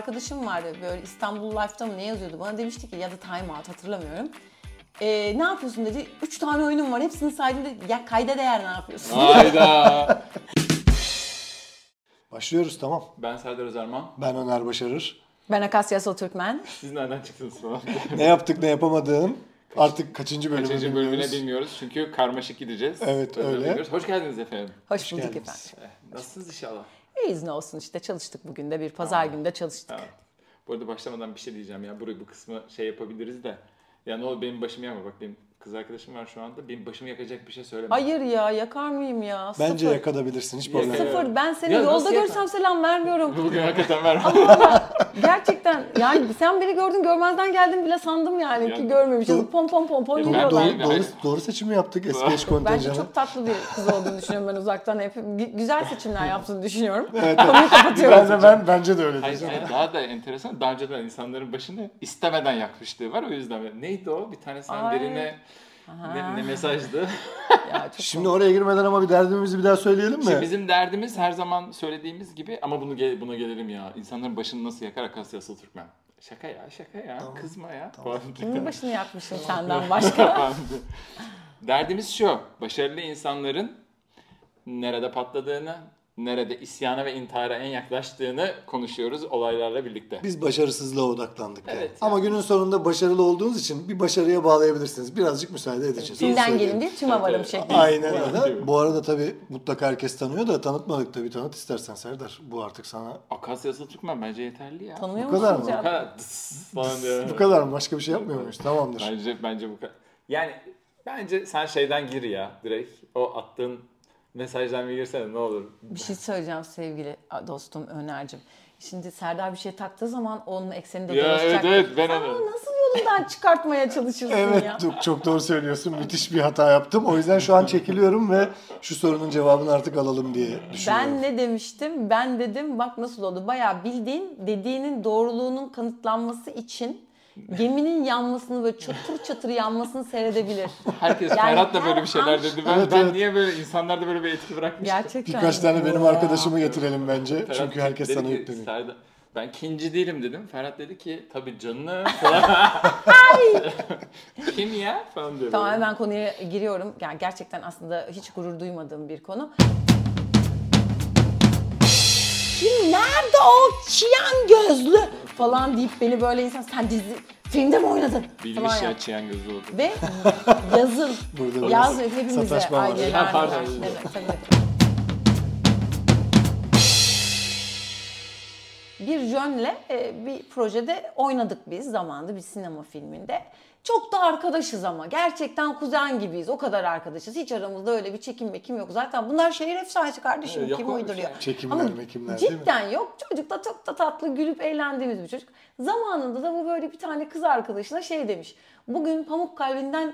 arkadaşım vardı böyle İstanbul Life'da mı ne yazıyordu bana demişti ki ya da Time Out hatırlamıyorum. Ee, ne yapıyorsun dedi. Üç tane oyunum var hepsini saydım dedi. Ya kayda değer ne yapıyorsun? Hayda. Başlıyoruz tamam. ben Serdar Özerman. Ben Öner Başarır. Ben Akasya Asıl Türkmen. Siz nereden çıktınız falan? Ne yaptık ne yapamadığın artık kaçıncı bölümü Kaçıncı bilmiyoruz. bölümüne bilmiyoruz çünkü karmaşık gideceğiz. Evet, öyle. diliyoruz. Hoş geldiniz efendim. Hoş bulduk geldiniz. efendim. Eh, Nasılsınız inşallah? İyiyiz ne olsun işte çalıştık bugün de bir pazar günde çalıştık. Tamam. Bu arada başlamadan bir şey diyeceğim ya. Burayı bu kısmı şey yapabiliriz de. Ya ne olur benim başımı yakma. Bak benim kız arkadaşım var şu anda. Benim başımı yakacak bir şey söyleme. Hayır ya yakar mıyım ya? Bence Sıfır. yakadabilirsin hiç problem yok. Yakar. Sıfır. Ben seni Ya yolda nasıl yakar? görsem selam vermiyorum. Bugün hakikaten ver. Gerçekten yani sen beni gördün görmezden geldin bile sandım yani Ya- ki görmemişiz. Doğru. Pom pom pom pom Ya ben doğru- Doğru, doğru, doğru seçimi yaptık eski eş Bence kontenjanı. çok tatlı bir kız olduğunu düşünüyorum ben uzaktan hep. Gü- Güzel seçimler yaptığını düşünüyorum. Evet, Konuyu kapatıyorum. ben de ben bence de öyle Hayır, diyeceğim. hayır, daha da enteresan. Daha önceden insanların başını istemeden yakmışlığı var. O yüzden neydi o? Bir tane sen Ay. birine ne, ne mesajdı? Ya çok Şimdi oraya girmeden ama bir derdimizi bir daha söyleyelim mi? Şimdi bizim derdimiz her zaman söylediğimiz gibi ama bunu gel- buna gelelim ya. İnsanların başını nasıl yakar Akasya Asıl Türkmen. Şaka ya şaka ya kızma ya. Kimin başını yakmışım senden başka? Derdimiz şu. Başarılı insanların nerede patladığını, nerede isyana ve intihara en yaklaştığını konuşuyoruz olaylarla birlikte. Biz başarısızlığa odaklandık. yani. Evet. Ama günün sonunda başarılı olduğunuz için bir başarıya bağlayabilirsiniz. Birazcık müsaade edeceğiz. Söyleyeyim. gelin değil tüme varım Evet. şekli. Aynen öyle. Bu arada tabii mutlaka herkes tanıyor da tanıtmadık tabii. Tanıt istersen Serdar. Bu artık sana Akasya Asıl Türkmen bence yeterli ya. Tanıyor Bu kadar mı? Bu kadar mı? Başka bir şey yapmıyor muyuz? Tamamdır. Bence bence bu kadar. Yani bence sen şeyden gir ya direkt. O attığın mesajdan bir girsene ne olur. Bir şey söyleyeceğim sevgili dostum Öner'cim. Şimdi Serdar bir şey taktığı zaman onun ekseni de Ya dolaşacak. evet, evet, ben Sen onu- nasıl yolundan çıkartmaya çalışırsın Evet ya? çok, çok doğru söylüyorsun. Müthiş bir hata yaptım. O yüzden şu an çekiliyorum ve şu sorunun cevabını artık alalım diye düşünüyorum. Ben ne demiştim? Ben dedim bak nasıl oldu. Bayağı bildiğin dediğinin doğruluğunun kanıtlanması için geminin yanmasını böyle çatır çatır yanmasını seyredebilir. Herkes Yani Ferhat da böyle bir şeyler an- dedi. Ben, Evet, ben evet. niye böyle insanlarda böyle bir etki bırakmış? Gerçekten. Birkaç tane benim arkadaşımı getirelim bence. Ferhat Çünkü herkes sana yükleniyor. Ben kinci değilim dedim. Ferhat dedi ki tabii canım falan. Kim ya falan diyor. Tamam böyle. hemen konuya giriyorum. Yani gerçekten aslında hiç gurur duymadığım bir konu. Şimdi nerede o çiyan gözlü falan deyip beni böyle insan sen dizi filmde mi oynadın Bilmiş falan ya yap. çiyan gözü oldu. Ve yazın yaz hepimize sataşma var. aileler Ha, pardon. Evet, tabii. Bir jönle e, bir projede oynadık biz zamanında bir sinema filminde. Çok da arkadaşız ama gerçekten kuzen gibiyiz. O kadar arkadaşız. Hiç aramızda öyle bir çekim mekim yok. Zaten bunlar şehir efsanesi kardeşim. Evet, Kim uyduruyor? şey. Çekimler, Ama mekimler değil mi? cidden yok. Çocuk da çok da tatlı gülüp eğlendiğimiz bir çocuk. Zamanında da bu böyle bir tane kız arkadaşına şey demiş. Bugün pamuk kalbinden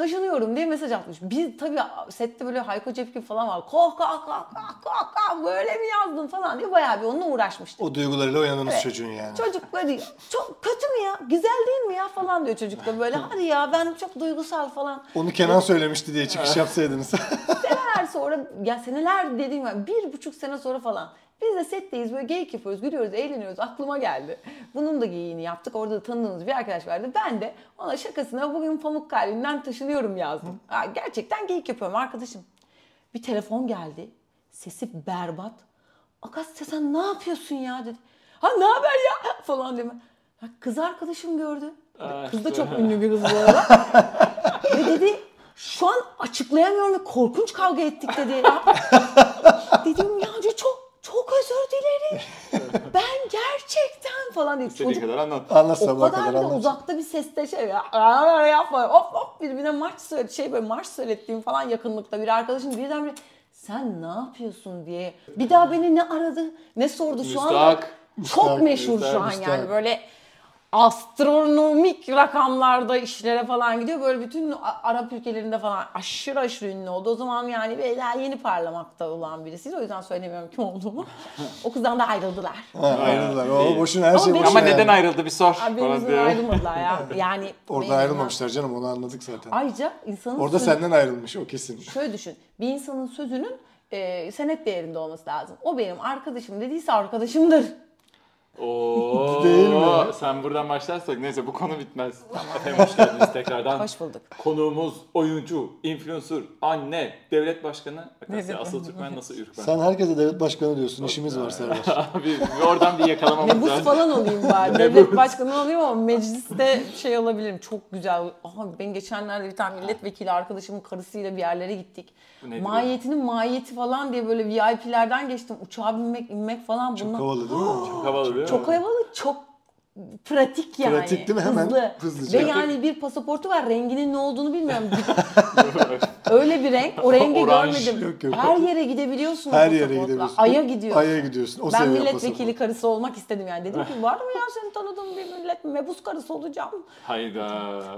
taşınıyorum diye mesaj atmış. Biz tabii sette böyle Hayko Cepkin falan var. Koh kah kah kah kah kah böyle mi yazdın falan diye bayağı bir onunla uğraşmıştık. O duygularıyla oynadığınız Evet. çocuğun yani. Çocuk böyle diyor, çok kötü mü ya? Güzel değil mi ya falan diyor çocuk da böyle. Hadi ya ben çok duygusal falan. Onu Kenan söylemişti diye çıkış yapsaydınız. Seneler sonra ya seneler dediğim gibi bir buçuk sene sonra falan biz de setteyiz böyle geyik yapıyoruz, gülüyoruz, eğleniyoruz. Aklıma geldi. Bunun da geyiğini yaptık. Orada da tanıdığımız bir arkadaş vardı. Ben de ona şakasına bugün pamuk kalbinden taşınıyorum yazdım. Ha, gerçekten geyik yapıyorum arkadaşım. Bir telefon geldi. Sesi berbat. Akasya sen ne yapıyorsun ya dedi. Ha ne haber ya falan diyor. Ha, kız arkadaşım gördü. Aa, Kız da çok ünlü bir kız bu arada. Ve dedi şu an açıklayamıyorum ve korkunç kavga ettik dedi. Ya. Dedim ya çok çok özür dilerim. ben gerçekten falan dedi. İstediğin Çocuk kadar anlat. Anlat o sabaha kadar kadar da anlat. uzakta bir seste şey ya "Aa, yapma hop hop birbirine marş söyle şey böyle marş söylettiğim falan yakınlıkta bir arkadaşım birdenbire sen ne yapıyorsun diye bir daha beni ne aradı ne sordu şu anda Müstahak. çok meşhur şu an müstahak. yani böyle astronomik rakamlarda işlere falan gidiyor. Böyle bütün Arap ülkelerinde falan aşırı aşırı ünlü oldu. O zaman yani beyler yeni parlamakta olan birisiydi. O yüzden söylemiyorum kim olduğumu. o kızdan da ayrıldılar. Ha, ayrıldılar. O boşuna her Ama şey benim- boşuna. Ama neden yani. ayrıldı bir sor. Abi benim yüzümden ayrılmadılar ya. Yani Orada ayrılmamışlar canım onu anladık zaten. Ayrıca insanın Orada sözü- senden ayrılmış o kesin. şöyle düşün. Bir insanın sözünün e, senet değerinde olması lazım. O benim arkadaşım dediyse arkadaşımdır. Oo, Değil mi? Sen buradan başlarsak neyse bu konu bitmez. Efendim hoş geldiniz tekrardan. Hoş bulduk. Konuğumuz oyuncu, influencer, anne, devlet başkanı. Akasya asıl Türkmen nasıl ürkmen? Sen herkese devlet başkanı diyorsun. İşimiz var Serdar. Abi bir oradan bir yakalamamız Mebus lazım. falan olayım bari. Devlet başkanı olayım ama mecliste şey olabilirim. Çok güzel. Aha ben geçenlerde bir tane milletvekili arkadaşımın karısıyla bir yerlere gittik. Nedir? Mahiyetinin mahiyeti falan diye böyle VIP'lerden geçtim. Uçağa binmek, inmek falan. Çok Bunlar- havalı değil mi? Havalı değil mi? Çok havalı, çok pratik yani. Pratik değil mi? Hemen Hızlı. hızlıca. Ve yani bir pasaportu var. Renginin ne olduğunu bilmiyorum. Öyle bir renk. O rengi Oranj. görmedim. Yok, yok. Her yere gidebiliyorsun o Her yere gidebiliyorsun. Ay'a gidiyorsun. Ay'a gidiyorsun. O ben milletvekili pasaport. karısı olmak istedim yani. Dedim ki var mı ya senin tanıdığın bir millet mebus karısı olacağım. Hayda.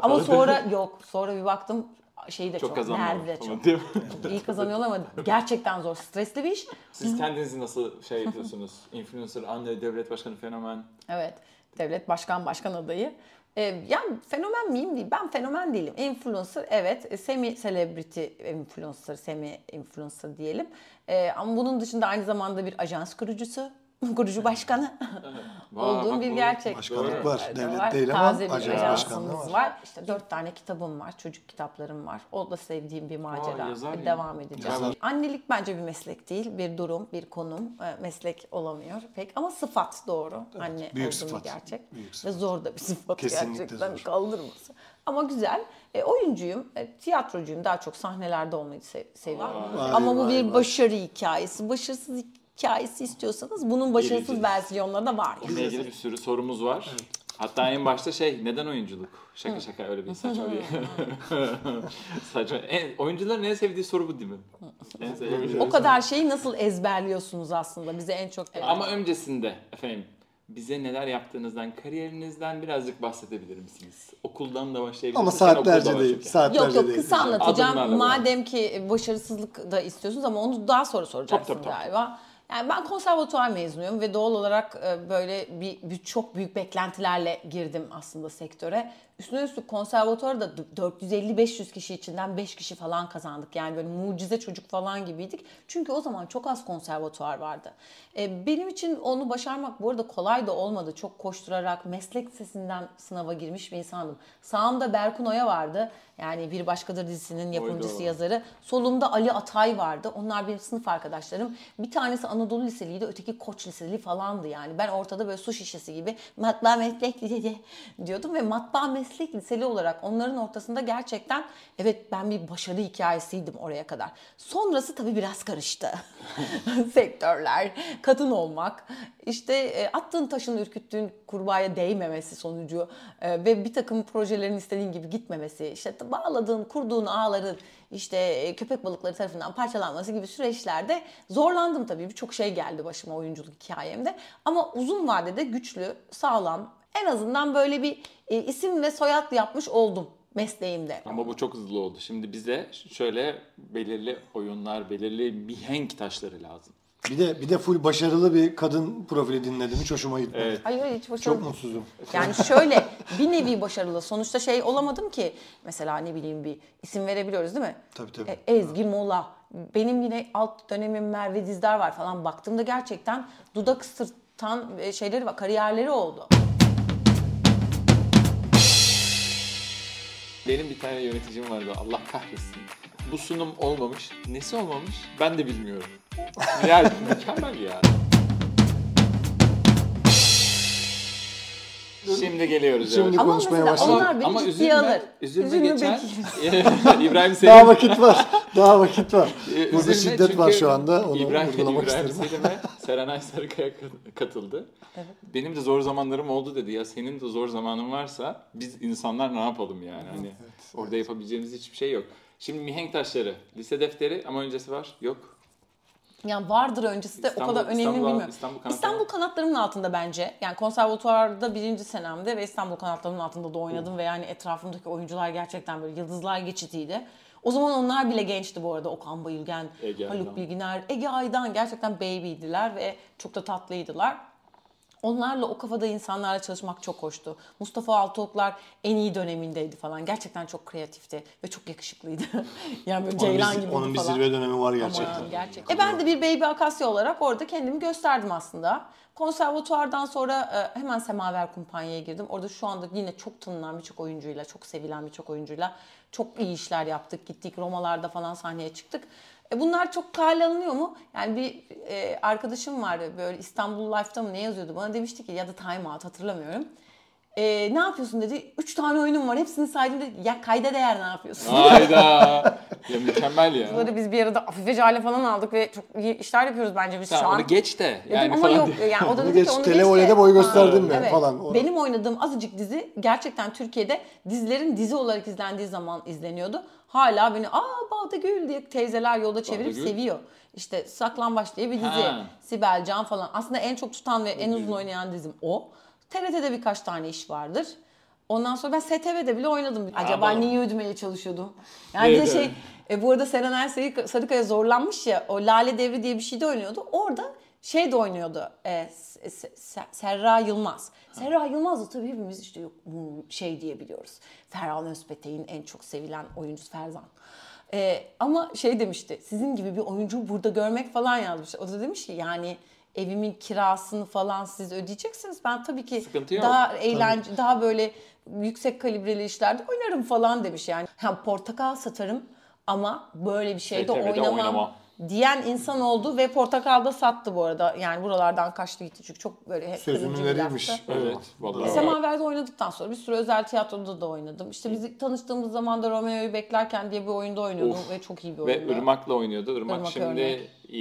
Ama sonra yok. Sonra bir baktım şeyi de çok, çok nerede de çok. Değil mi? İyi kazanıyorlar ama gerçekten zor. Stresli bir iş. Siz kendinizi nasıl şey yapıyorsunuz? Influencer, anne, devlet başkanı, fenomen. Evet. Devlet başkan başkan adayı. Ee, yani fenomen miyim değil. Ben fenomen değilim. Influencer evet. Semi celebrity influencer, semi influencer diyelim. Ee, ama bunun dışında aynı zamanda bir ajans kurucusu, kurucu başkanı olduğum bir bu- gerçek. Başkanlık var. Evet, Devlet var. değil ama Taze bir ajans başkanlığı var. var. İşte dört tane kitabım var. Çocuk kitaplarım var. O da sevdiğim bir macera. yazar ya. Devam edeceğim. Yazar. Annelik bence bir meslek değil. Bir durum, bir konum. E, Meslek olamıyor pek. Ama sıfat doğru. Anne büyük olduğunu sıfat. gerçek. Büyük Ve sıfat. zor da bir sıfat Kesinlikle gerçekten. zor. Kaldırması. Ama güzel. E, oyuncuyum, e, tiyatrocuyum. Daha çok sahnelerde olmayı se- seviyorum. Vay, Ama bu vay, bir vay. başarı hikayesi. Başarısız hikayesi istiyorsanız bunun başarısız Geleceğiz. versiyonları da var. Bununla ilgili bir sürü sorumuz var. Hatta en başta şey neden oyunculuk? Şaka şaka öyle bir saçma bir saçma. En, oyuncuların en sevdiği soru bu değil mi? En sevdiği O kadar şeyi nasıl ezberliyorsunuz aslında? Bize en çok Ama öncesinde efendim bize neler yaptığınızdan, kariyerinizden birazcık bahsedebilir misiniz? Okuldan da başlayabilirsiniz. Ama saatlerce değil. Saatlerce Yok yok değil. kısa anlatacağım. Adımlarla Madem ki başarısızlık da istiyorsunuz ama onu daha sonra soracaksınız Tabii, tabii, tabii. galiba. Yani ben konservatuvar mezunuyum ve doğal olarak e, böyle bir, bir çok büyük beklentilerle girdim aslında sektöre. Üstüne üstlük konservatuvarda 450-500 kişi içinden 5 kişi falan kazandık. Yani böyle mucize çocuk falan gibiydik. Çünkü o zaman çok az konservatuvar vardı. E, Benim için onu başarmak bu arada kolay da olmadı. Çok koşturarak meslek sesinden sınava girmiş bir insandım. Sağımda Berkun Oya vardı. Yani Bir Başkadır dizisinin yapımcısı, Oydu. yazarı. Solumda Ali Atay vardı. Onlar benim sınıf arkadaşlarım. Bir tanesi Anadolu Liseliydi, öteki Koç Liseli falandı yani. Ben ortada böyle su şişesi gibi matbaa meslek lisesi diyordum ve matbaa meslek liseli olarak onların ortasında gerçekten evet ben bir başarı hikayesiydim oraya kadar. Sonrası tabii biraz karıştı. Sektörler, kadın olmak, işte e, attığın taşın ürküttüğün kurbağaya değmemesi sonucu e, ve bir takım projelerin istediğin gibi gitmemesi, işte bağladığın, kurduğun ağların işte e, köpek balıkları tarafından parçalanması gibi süreçlerde zorlandım tabii. Birçok şey geldi başıma oyunculuk hikayemde. Ama uzun vadede güçlü, sağlam, en azından böyle bir e, isim ve soyad yapmış oldum mesleğimde. Ama bu çok hızlı oldu. Şimdi bize şöyle belirli oyunlar, belirli mihenk taşları lazım. Bir de bir de full başarılı bir kadın profili dinledim. Hiç hoşuma gitmedi. Evet. Hayır hayır hiç başarılı Çok mutsuzum. Yani şöyle bir nevi başarılı. Sonuçta şey olamadım ki mesela ne bileyim bir isim verebiliyoruz değil mi? Tabii, tabii. E, Ezgi Mola. Benim yine alt dönemim Merve Dizdar var falan. Baktığımda gerçekten dudak ısırtan e, şeyleri var, kariyerleri oldu. Benim bir tane yöneticim vardı Allah kahretsin. Bu sunum olmamış. Nesi olmamış? Ben de bilmiyorum. Yani mükemmel ya. Şimdi geliyoruz. Şimdi evet. Ama konuşmaya başladık. beni ama ciddiye üzülme, alır. üzülme, Üzülme geçen. İbrahim Daha Selim. vakit var. Daha vakit var. Burada üzülme şiddet var şu anda. Onu İbrahim, İbrahim isterim. Selim'e Serenay Sarıkaya kat- katıldı. Benim de zor zamanlarım oldu dedi. Ya senin de zor zamanın varsa biz insanlar ne yapalım yani? Hani orada yapabileceğimiz hiçbir şey yok. Şimdi mihenk taşları, lise defteri ama öncesi var. Yok. Yani vardır öncesi de o İstanbul- kadar önemli İstanbul- bilmiyorum. İstanbul İstanbul, kanatları. kanatlarımın altında bence. Yani konservatuvarda birinci senemde ve İstanbul kanatlarımın altında da oynadım ve yani etrafımdaki oyuncular gerçekten böyle yıldızlar geçitiydi. O zaman onlar bile gençti bu arada. Okan Bayülgen, Ege Haluk Aydan. Bilginer, Ege Aydan gerçekten baby'diler ve çok da tatlıydılar. Onlarla o kafada insanlarla çalışmak çok hoştu. Mustafa Altıoklar en iyi dönemindeydi falan. Gerçekten çok kreatifti ve çok yakışıklıydı. yani böyle Onun Ceylan bir, gibi onun bir falan. zirve dönemi var gerçekten. Aman, gerçekten. E ben de bir Baby Akasya olarak orada kendimi gösterdim aslında. Konservatuvardan sonra e, hemen Semaver Kumpanya'ya girdim. Orada şu anda yine çok tanınan birçok oyuncuyla, çok sevilen birçok oyuncuyla çok iyi işler yaptık. Gittik Romalarda falan sahneye çıktık. E bunlar çok kale alınıyor mu? Yani bir e, arkadaşım vardı böyle İstanbul Life'da mı ne yazıyordu bana demişti ki ya da Time Out hatırlamıyorum. E, ne yapıyorsun dedi. Üç tane oyunum var hepsini saydım dedi. Ya kayda değer ne yapıyorsun? Hayda. ya mükemmel ya. Bunları biz bir arada Afife Cale falan aldık ve çok iyi işler yapıyoruz bence biz Sen şu an. onu geç de. Dedim Yani ama falan yok diye. yani o da dedi geç, ki onu geç de- boy gösterdim ben falan. O- Benim oynadığım azıcık dizi gerçekten Türkiye'de dizilerin dizi olarak izlendiği zaman izleniyordu. Hala beni aa Bağdagül diye teyzeler yolda çevirip seviyor. İşte Saklambaç diye bir dizi. Ha. Sibel Can falan. Aslında en çok tutan ve en uzun oynayan dizim o. TRT'de birkaç tane iş vardır. Ondan sonra ben STV'de bile oynadım. Acaba Aa, niye ödemeye çalışıyordum? Yani bir de şey e, bu arada Seren Ersay Sarıkaya zorlanmış ya o Lale Devri diye bir şeyde oynuyordu. Orada şey de oynuyordu. E, Serra Yılmaz. Serra Yılmaz da tabii hepimiz işte yok, şey diye biliyoruz. Ferhan Özpetek'in en çok sevilen oyuncusu Ferzan. E, ama şey demişti. Sizin gibi bir oyuncu burada görmek falan yazmış. O da demiş ki yani evimin kirasını falan siz ödeyeceksiniz. Ben tabii ki Sıkıntı yok. daha eğlence, daha böyle yüksek kalibreli işlerde oynarım falan demiş yani. Ha, portakal satarım ama böyle bir şeyde STV'de oynamam, oynamam. Diyen insan oldu ve portakal da sattı bu arada. Yani buralardan kaçtı gitti çünkü çok böyle hep Sözünü laftı. Evet. Vallahi. Semaver'de oynadıktan sonra bir sürü özel tiyatroda da oynadım. İşte biz tanıştığımız zaman da Romeo'yu beklerken diye bir oyunda oynuyordum Of. ve çok iyi bir Ve oyundu. Irmak'la oynuyordu. Irmak, Irmak şimdi örnek. e,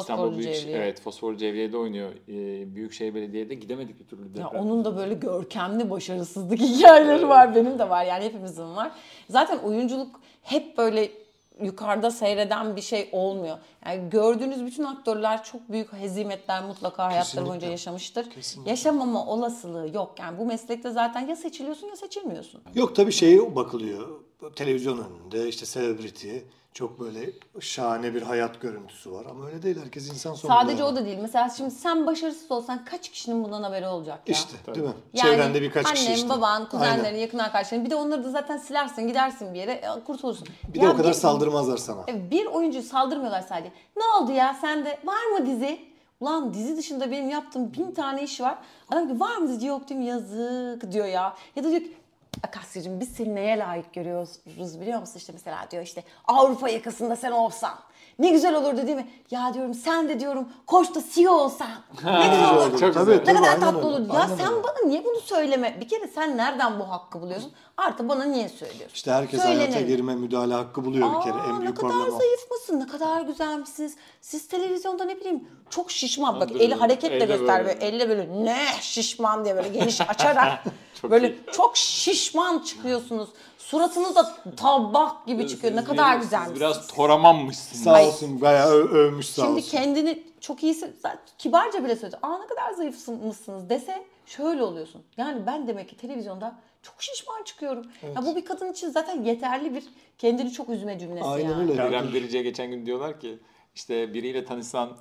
İstanbul Büyük Cevriye. evet Fosfor Cevriye'de oynuyor. E, Büyükşehir Belediye'de gidemedik bir türlü. Ya onun da böyle görkemli başarısızlık hikayeleri var. Benim de var yani hepimizin var. Zaten oyunculuk hep böyle yukarıda seyreden bir şey olmuyor. Yani gördüğünüz bütün aktörler çok büyük hezimetler mutlaka hayatları boyunca yaşamıştır. Kesinlikle. Yaşamama olasılığı yok. Yani bu meslekte zaten ya seçiliyorsun ya seçilmiyorsun. Yok tabii şeye bakılıyor. Televizyon önünde işte celebrity çok böyle şahane bir hayat görüntüsü var ama öyle değil herkes insan sonunda. Sadece o da değil. Mesela şimdi sen başarısız olsan kaç kişinin bundan haberi olacak ya? İşte değil mi? Yani Çevrende birkaç annem, kişi işte. baban, kuzenlerin, Aynen. yakın arkadaşların. Bir de onları da zaten silersin, gidersin bir yere, e, kurtulursun. Bir de Ya o kadar bir- saldırmazlar sana. E, Bir oyuncu saldırmıyorlar sadece. Ne oldu ya sende var mı dizi? Ulan dizi dışında benim yaptığım bin tane iş var. Adam ki var mı dizi? Yok mi? Yazık diyor ya. Ya da diyor ki Akasya'cığım biz seni neye layık görüyoruz biliyor musun? İşte mesela diyor işte Avrupa yakasında sen olsan. Ne güzel olurdu değil mi? Ya diyorum sen de diyorum Koç'ta CEO olsan. Ne güzel olur. Çok güzel. Ne kadar tatlı öyle. olur. Ya sen öyle. bana niye bunu söyleme? Bir kere sen nereden bu hakkı buluyorsun? Artı bana niye söylüyorsun? İşte herkes hayata Söylenelim. girme müdahale hakkı buluyor bir kere. En ne büyük kadar problem o. zayıf mısın? Ne kadar güzelmişsiniz. Siz televizyonda ne bileyim çok şişman. Bak Dur, eli hareketle Elle göster böyle. böyle. Elle böyle ne şişman diye böyle geniş açarak Çok böyle iyi. çok şişman çıkıyorsunuz. Suratınız da tabak gibi çıkıyor. Ne kadar. Siz biraz toramanmışsınız. Sağ olsun bayağı ö- övmüş sağ Şimdi olsun. kendini çok iyisi zaten kibarca bile söyledi. Aa ne kadar zayıfsınız dese şöyle oluyorsun. Yani ben demek ki televizyonda çok şişman çıkıyorum. Ya bu bir kadın için zaten yeterli bir kendini çok üzme cümlesi Aynen yani. öyle. İrem Derici'ye geçen gün diyorlar ki işte biriyle tanışsan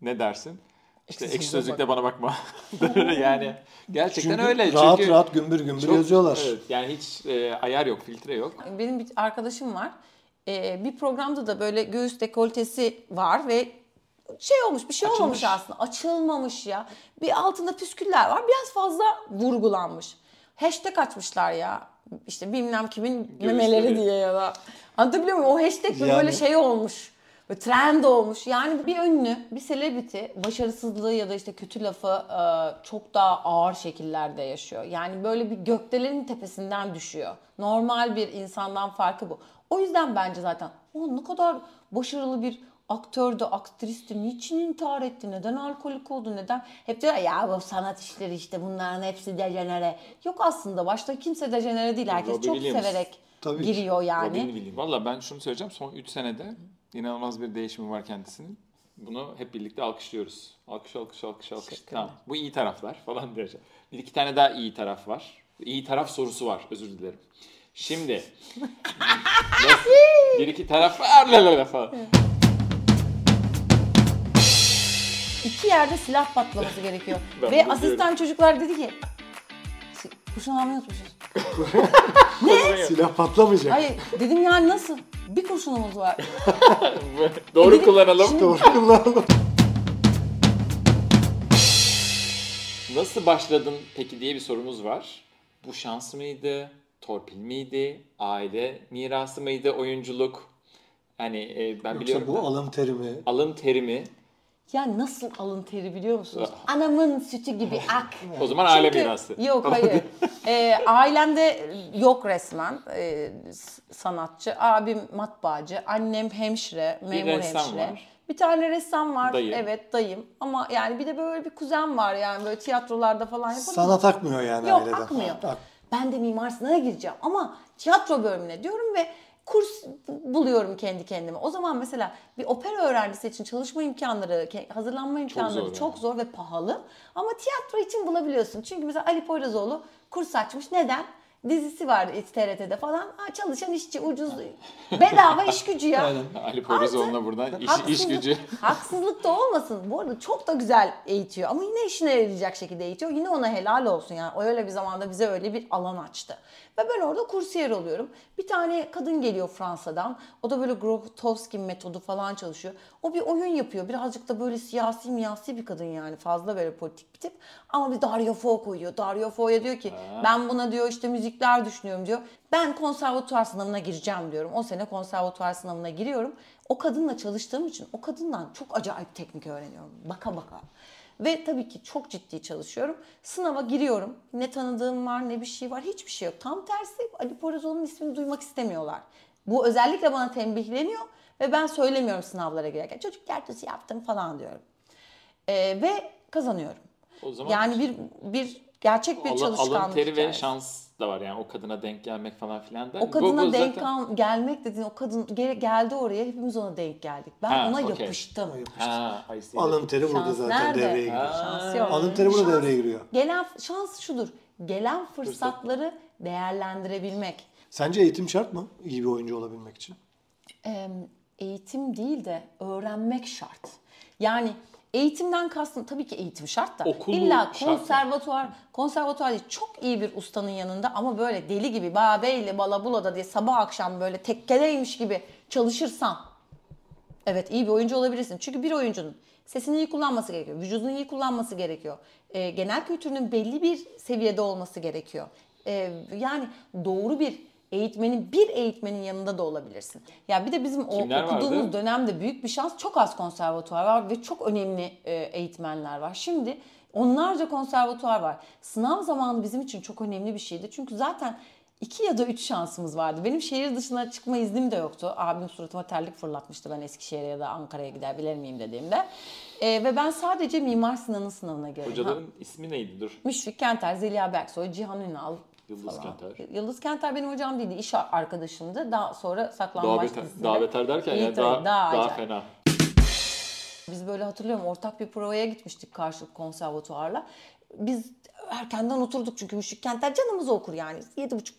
ne dersin? İşte Ekşi sözlükte bana bakma. yani gerçekten Çünkü öyle. rahat Çünkü rahat gümbür gümbür çok- yazıyorlar. Evet, yani hiç e, ayar yok, filtre yok. Benim bir arkadaşım var. Ee, bir programda da böyle göğüs dekoltesi var ve şey olmuş bir şey Açılmış. olmamış aslında. Açılmamış ya. Bir altında püsküller var. Biraz fazla vurgulanmış. Hashtag açmışlar ya. İşte bilmem kimin memeleri diye ya da. Anlatabiliyor muyum? O hashtag Yani- böyle şey olmuş. Böyle trend olmuş. Yani bir ünlü, bir celebrity başarısızlığı ya da işte kötü lafı e, çok daha ağır şekillerde yaşıyor. Yani böyle bir gökdelenin tepesinden düşüyor. Normal bir insandan farkı bu. O yüzden bence zaten o ne kadar başarılı bir aktördü, aktristi, niçin intihar etti, neden alkolik oldu, neden? Hep diyorlar ya bu sanat işleri işte bunların hepsi dejenere. Yok aslında başta kimse dejenere değil. Herkes Robbie çok Williams. severek Tabii ki. giriyor yani. Robin Williams. Valla ben şunu söyleyeceğim. Son 3 senede inanılmaz bir değişimi var kendisinin. Bunu hep birlikte alkışlıyoruz. Alkış, alkış, alkış, alkış. Tamam. Bu iyi taraflar falan diyeceğim. Bir iki tane daha iyi taraf var. İyi taraf sorusu var. Özür dilerim. Şimdi. Bir iki taraf var la la la falan. iki yerde silah patlaması gerekiyor. Ben Ve asistan çocuklar dedi ki "Si- kurşun almayı unutmuşuz. Silah patlamayacak. Hayır dedim yani nasıl? Bir kurşunumuz var. Doğru Dedim, kullanalım. şimdi- Doğru kullanalım. Nasıl başladın peki diye bir sorumuz var. Bu şans mıydı? Torpil miydi? Aile mirası mıydı oyunculuk? Hani e, ben Yoksa biliyorum. bu da- alım terimi. alın terimi. Ya nasıl alın teri biliyor musunuz? Anamın sütü gibi ak. O zaman aile Çünkü- mirası. Yok hayır. Ee, ailemde yok resmen s- sanatçı. Abim matbaacı. Annem hemşire, memur ressam hemşire. var. Bir tane ressam var. Dayı. Evet dayım. Ama yani bir de böyle bir kuzen var yani böyle tiyatrolarda falan yapar. Sanat akmıyor yani Yok aileden. akmıyor. Ak- Ben de Mimar Sinan'a gireceğim ama tiyatro bölümüne diyorum ve kurs buluyorum kendi kendime. O zaman mesela bir opera öğrencisi için çalışma imkanları, hazırlanma imkanları zor çok yani. zor ve pahalı. Ama tiyatro için bulabiliyorsun. Çünkü mesela Ali Poyrazoğlu kurs açmış. Neden? Dizisi var TRT'de falan. Ha, çalışan işçi ucuz bedava iş gücü ya. Ali Poyrazoğlu'na buradan iş, iş gücü. Haksızlık da olmasın. Bu arada çok da güzel eğitiyor ama yine işine yarayacak şekilde eğitiyor. Yine ona helal olsun yani. O öyle bir zamanda bize öyle bir alan açtı. Ve ben orada kursiyer oluyorum. Bir tane kadın geliyor Fransa'dan. O da böyle Grotowski metodu falan çalışıyor. O bir oyun yapıyor. Birazcık da böyle siyasi miyasi bir kadın yani. Fazla böyle politik bir tip. Ama bir Dario Fo koyuyor. Dario Fo'ya diyor ki ben buna diyor işte müzikler düşünüyorum diyor. Ben konservatuvar sınavına gireceğim diyorum. O sene konservatuvar sınavına giriyorum. O kadınla çalıştığım için o kadından çok acayip teknik öğreniyorum. Baka baka. Ve tabii ki çok ciddi çalışıyorum. Sınava giriyorum. Ne tanıdığım var ne bir şey var. Hiçbir şey yok. Tam tersi Ali Poyrazoğlu'nun ismini duymak istemiyorlar. Bu özellikle bana tembihleniyor ve ben söylemiyorum sınavlara girerken. Çocuk tiyatrosu yaptım falan diyorum. Ee, ve kazanıyorum. O zaman Yani bir bir gerçek bir alın, çalışkanlık alın teri ve hikayesi. şans da var yani o kadına denk gelmek falan filan da. O kadına bu denk zaten- al- gelmek dediğin o kadın gel- geldi oraya hepimiz ona denk geldik. Ben Ha, ona okey. yapıştım. Ha, I see. Alın teri burada Şans zaten nerede? devreye giriyor. Şans yok. Alın teri burada Şans- devreye giriyor. Gelen şans şudur. Gelen fırsatları değerlendirebilmek. Sence eğitim şart mı iyi bir oyuncu olabilmek için? Ee, eğitim değil de öğrenmek şart. Yani eğitimden kastım tabii ki eğitim şart da. Okulu İlla şart mı? konservatuvar, konservatuvar değil çok iyi bir ustanın yanında ama böyle deli gibi Babeyli Balabula'da diye sabah akşam böyle tekkedeymiş gibi çalışırsan Evet iyi bir oyuncu olabilirsin. Çünkü bir oyuncunun sesini iyi kullanması gerekiyor. Vücudunu iyi kullanması gerekiyor. Ee, genel kültürünün belli bir seviyede olması gerekiyor. Ee, yani doğru bir eğitmenin bir eğitmenin yanında da olabilirsin. Ya bir de bizim o Kimler okuduğumuz vardı? dönemde büyük bir şans çok az konservatuvar var ve çok önemli e, eğitmenler var. Şimdi onlarca konservatuvar var. Sınav zamanı bizim için çok önemli bir şeydi. Çünkü zaten iki ya da üç şansımız vardı. Benim şehir dışına çıkma iznim de yoktu. Abim suratıma terlik fırlatmıştı ben Eskişehir'e ya da Ankara'ya gider bilir miyim dediğimde. E, ve ben sadece Mimar Sinan'ın sınavına girdim. Ha, Hocaların ismi neydi dur? Müşfik Kenter, Zeliha Berksoy, Cihan Ünal Yıldız falan. Kenter. Yıldız Kenter benim hocam değildi. iş arkadaşımdı. Daha sonra Daha beter, dizisinde. daha beter derken İyi yani tabii, daha, daha, acayip. fena. Biz böyle hatırlıyorum ortak bir provaya gitmiştik karşılık konservatuvarla. Biz erkenden oturduk çünkü Müşrik Kentler canımızı okur yani. 7.30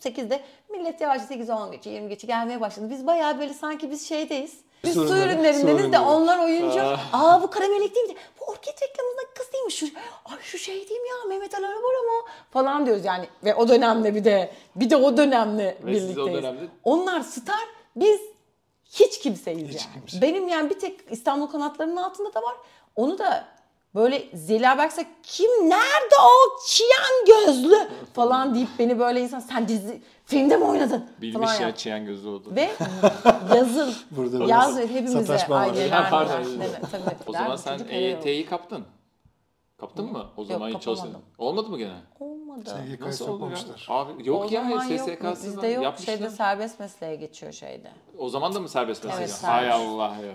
8'de millet yavaş 8 10 geçe 20 geçe gelmeye başladı. Biz bayağı böyle sanki biz şeydeyiz. Biz Su su ürünleri, ürünlerindeniz de onlar oyuncu. Ah. Aa bu kara melek değil mi? Bu orket reklamındaki kız değil mi? Şu, ay şu şey değil mi ya Mehmet Ali Arabora mı? Falan diyoruz yani. Ve o dönemde bir de bir de o dönemle Ve siz birlikteyiz. o dönemde- Onlar star biz hiç kimseyiz Hiç yani. kimse. Benim yani bir tek İstanbul kanatlarının altında da var. Onu da böyle Zeliha Berkse kim nerede o çiyan gözlü falan deyip beni böyle insan sen dizi filmde mi oynadın Bilmiş ya yap. çiyen gözü oldu. Ve yazın Burada yaz biraz hepimize sataşma var. aileler Ha, pardon. mi? Tabii. O zaman sen. EYT'yi kaptın. Kaptın mı? O zaman hiç çalıştın. kapamadım. Olmadı mı gene? Olmadı. SGK'yı Nasıl oldu ya? Abi yok o ya yok. SSK'sız Bizde yok. yapmışlar. Şeyde serbest mesleğe geçiyor şeyde. O zaman da mı serbest meslek? Evet, Hay. Allah ya.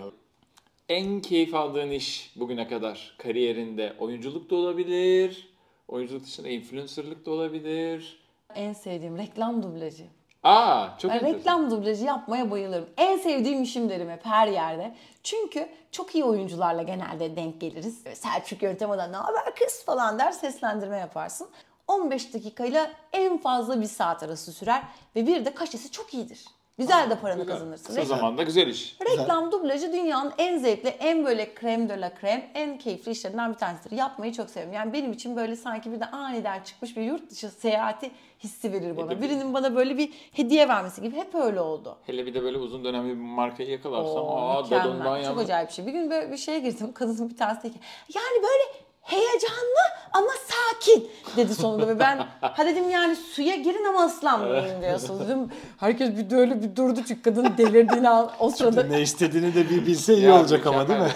En keyif aldığın iş bugüne kadar kariyerinde oyunculuk da olabilir. Oyunculuk dışında influencerlık da olabilir. En sevdiğim reklam dublajı. Aa çok Ben enteresan. reklam dublajı yapmaya bayılırım. En sevdiğim işim derim hep her yerde. Çünkü çok iyi oyuncularla genelde denk geliriz. Selçuk Yöntema'da ne haber kız falan der seslendirme yaparsın. 15 dakikayla en fazla bir saat arası sürer ve bir de kaşesi çok iyidir. Güzel de paranı Güzel. kazanırsın. Kısa Reklam- zamanda güzel iş. Reklam dublajı dünyanın en zevkli, en böyle krem de la krem, en keyifli işlerinden bir tanesidir. Yapmayı çok seviyorum. Yani benim için böyle sanki bir de aniden çıkmış bir yurt dışı seyahati hissi verir bana. Tabii. Birinin bana böyle bir hediye vermesi gibi hep öyle oldu. Hele bir de böyle uzun dönemli bir markayı yakalarsan Oo, aa mükemmel. Çok yandım. acayip bir şey. Bir gün böyle bir şeye girdim. Kadının bir tanesi dedi ki yani böyle heyecanlı ama sakin dedi sonunda ve ben ha dedim yani suya girin ama ıslanmayın diyorsunuz dedim. Herkes bir de öyle bir durdu çünkü kadın delirdiğini an o sırada Ne istediğini de bir bilse iyi Ya, olacak ama değil mi?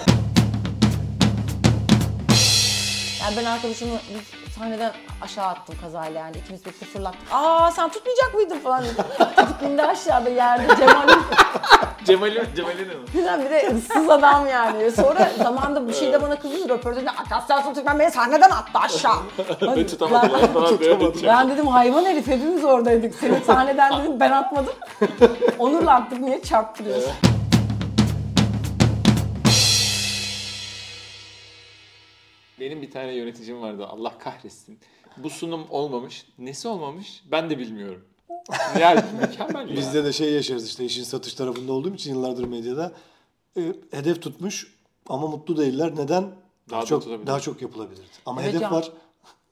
Yani ben arkadaşımı biz sahneden aşağı attım kazayla yani ikimiz birlikte fırlattık. Aa sen tutmayacak mıydın falan dedim. İndi aşağıda yerde Cemal'in Cemal'in Cemal'in mi? Güzel bir de ıssız adam yani. Sonra zamanında bir şey de bana kızdı röportajda Akasya Sultan beni sahneden attı aşağı. Ve tutamadılar falan diye. Ben dedim hayvan herif hepimiz oradaydık. Seni sahneden dedim ben atmadım. Onurla attık niye çarptırıyorsun? Benim bir tane yöneticim vardı Allah kahretsin. Bu sunum olmamış. Nesi olmamış ben de bilmiyorum. Yani mükemmel ya. Bizde de şey yaşarız işte işin satış tarafında olduğum için yıllardır medyada. E, hedef tutmuş ama mutlu değiller. Neden? Daha Daha, da çok daha çok yapılabilirdi. Ama Evet hedef ya. var.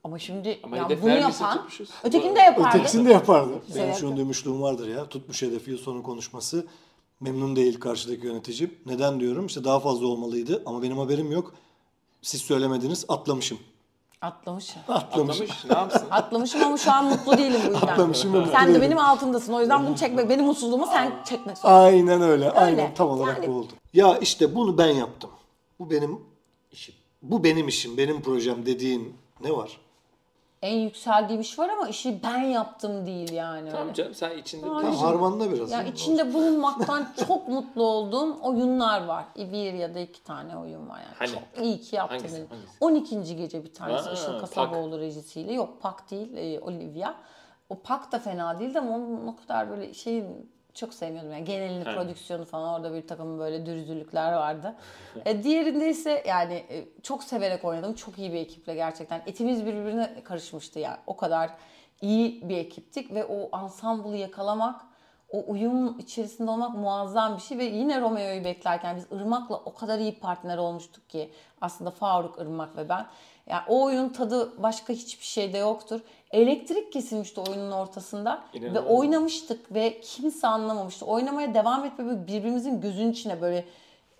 Ama şimdi Ama ya bunu yapan tutmuşuz. ötekini de yapardı. Ötekisini de yapardı. Benim Sebep şunu duymuşluğum vardır ya. Tutmuş hedefi yıl sonu konuşması. Memnun değil karşıdaki yöneticim. Neden diyorum? İşte daha fazla olmalıydı ama benim haberim yok. Siz söylemediniz atlamışım. Atlamışım. Atlamışım. Atlamış ne yapsın? Atlamışım ama şu an mutlu değilim bu yüzden. Atlamışım ve mutlu Sen de değilim. benim altımdasın. O yüzden bunu çekmek, benim mutsuzluğumu sen çekmek zorundasın. Aynen öyle. Aynen tam olarak Yani- bu oldu. Ya işte bunu ben yaptım. Bu benim İşim. bu benim işim, benim projem dediğin ne var? En yükseldiğim iş var ama işi ben yaptım değil yani. Tamam öyle. canım sen içinde Tamam Aynen. harmanla biraz. Ya ya. içinde bulunmaktan çok mutlu olduğum oyunlar var. Bir ya da iki tane oyun var yani. Hani? Çok iyi ki yaptım. Hangisi? Hangisi? 12. gece bir tanesi Ha, Işıl Kasaboğlu rejisiyle. Yok Pak değil e, Olivia. O Pak da fena değildi ama onun o kadar böyle şey çok sevmiyordum yani genelini He. prodüksiyonu falan orada bir takım böyle dürüzlükler vardı. e, diğerinde ise yani e, çok severek oynadım. Çok iyi bir ekiple gerçekten. Etimiz birbirine karışmıştı yani. O kadar iyi bir ekiptik ve o ansamblı yakalamak o uyum içerisinde olmak muazzam bir şey ve yine Romeo'yu beklerken biz Irmak'la o kadar iyi partner olmuştuk ki aslında Faruk, Irmak ve ben. Yani o oyun tadı başka hiçbir şeyde yoktur. Elektrik kesilmişti oyunun ortasında ve İnanılmaz. oynamıştık ve kimse anlamamıştı. Oynamaya devam etme böyle birbirimizin gözünün içine böyle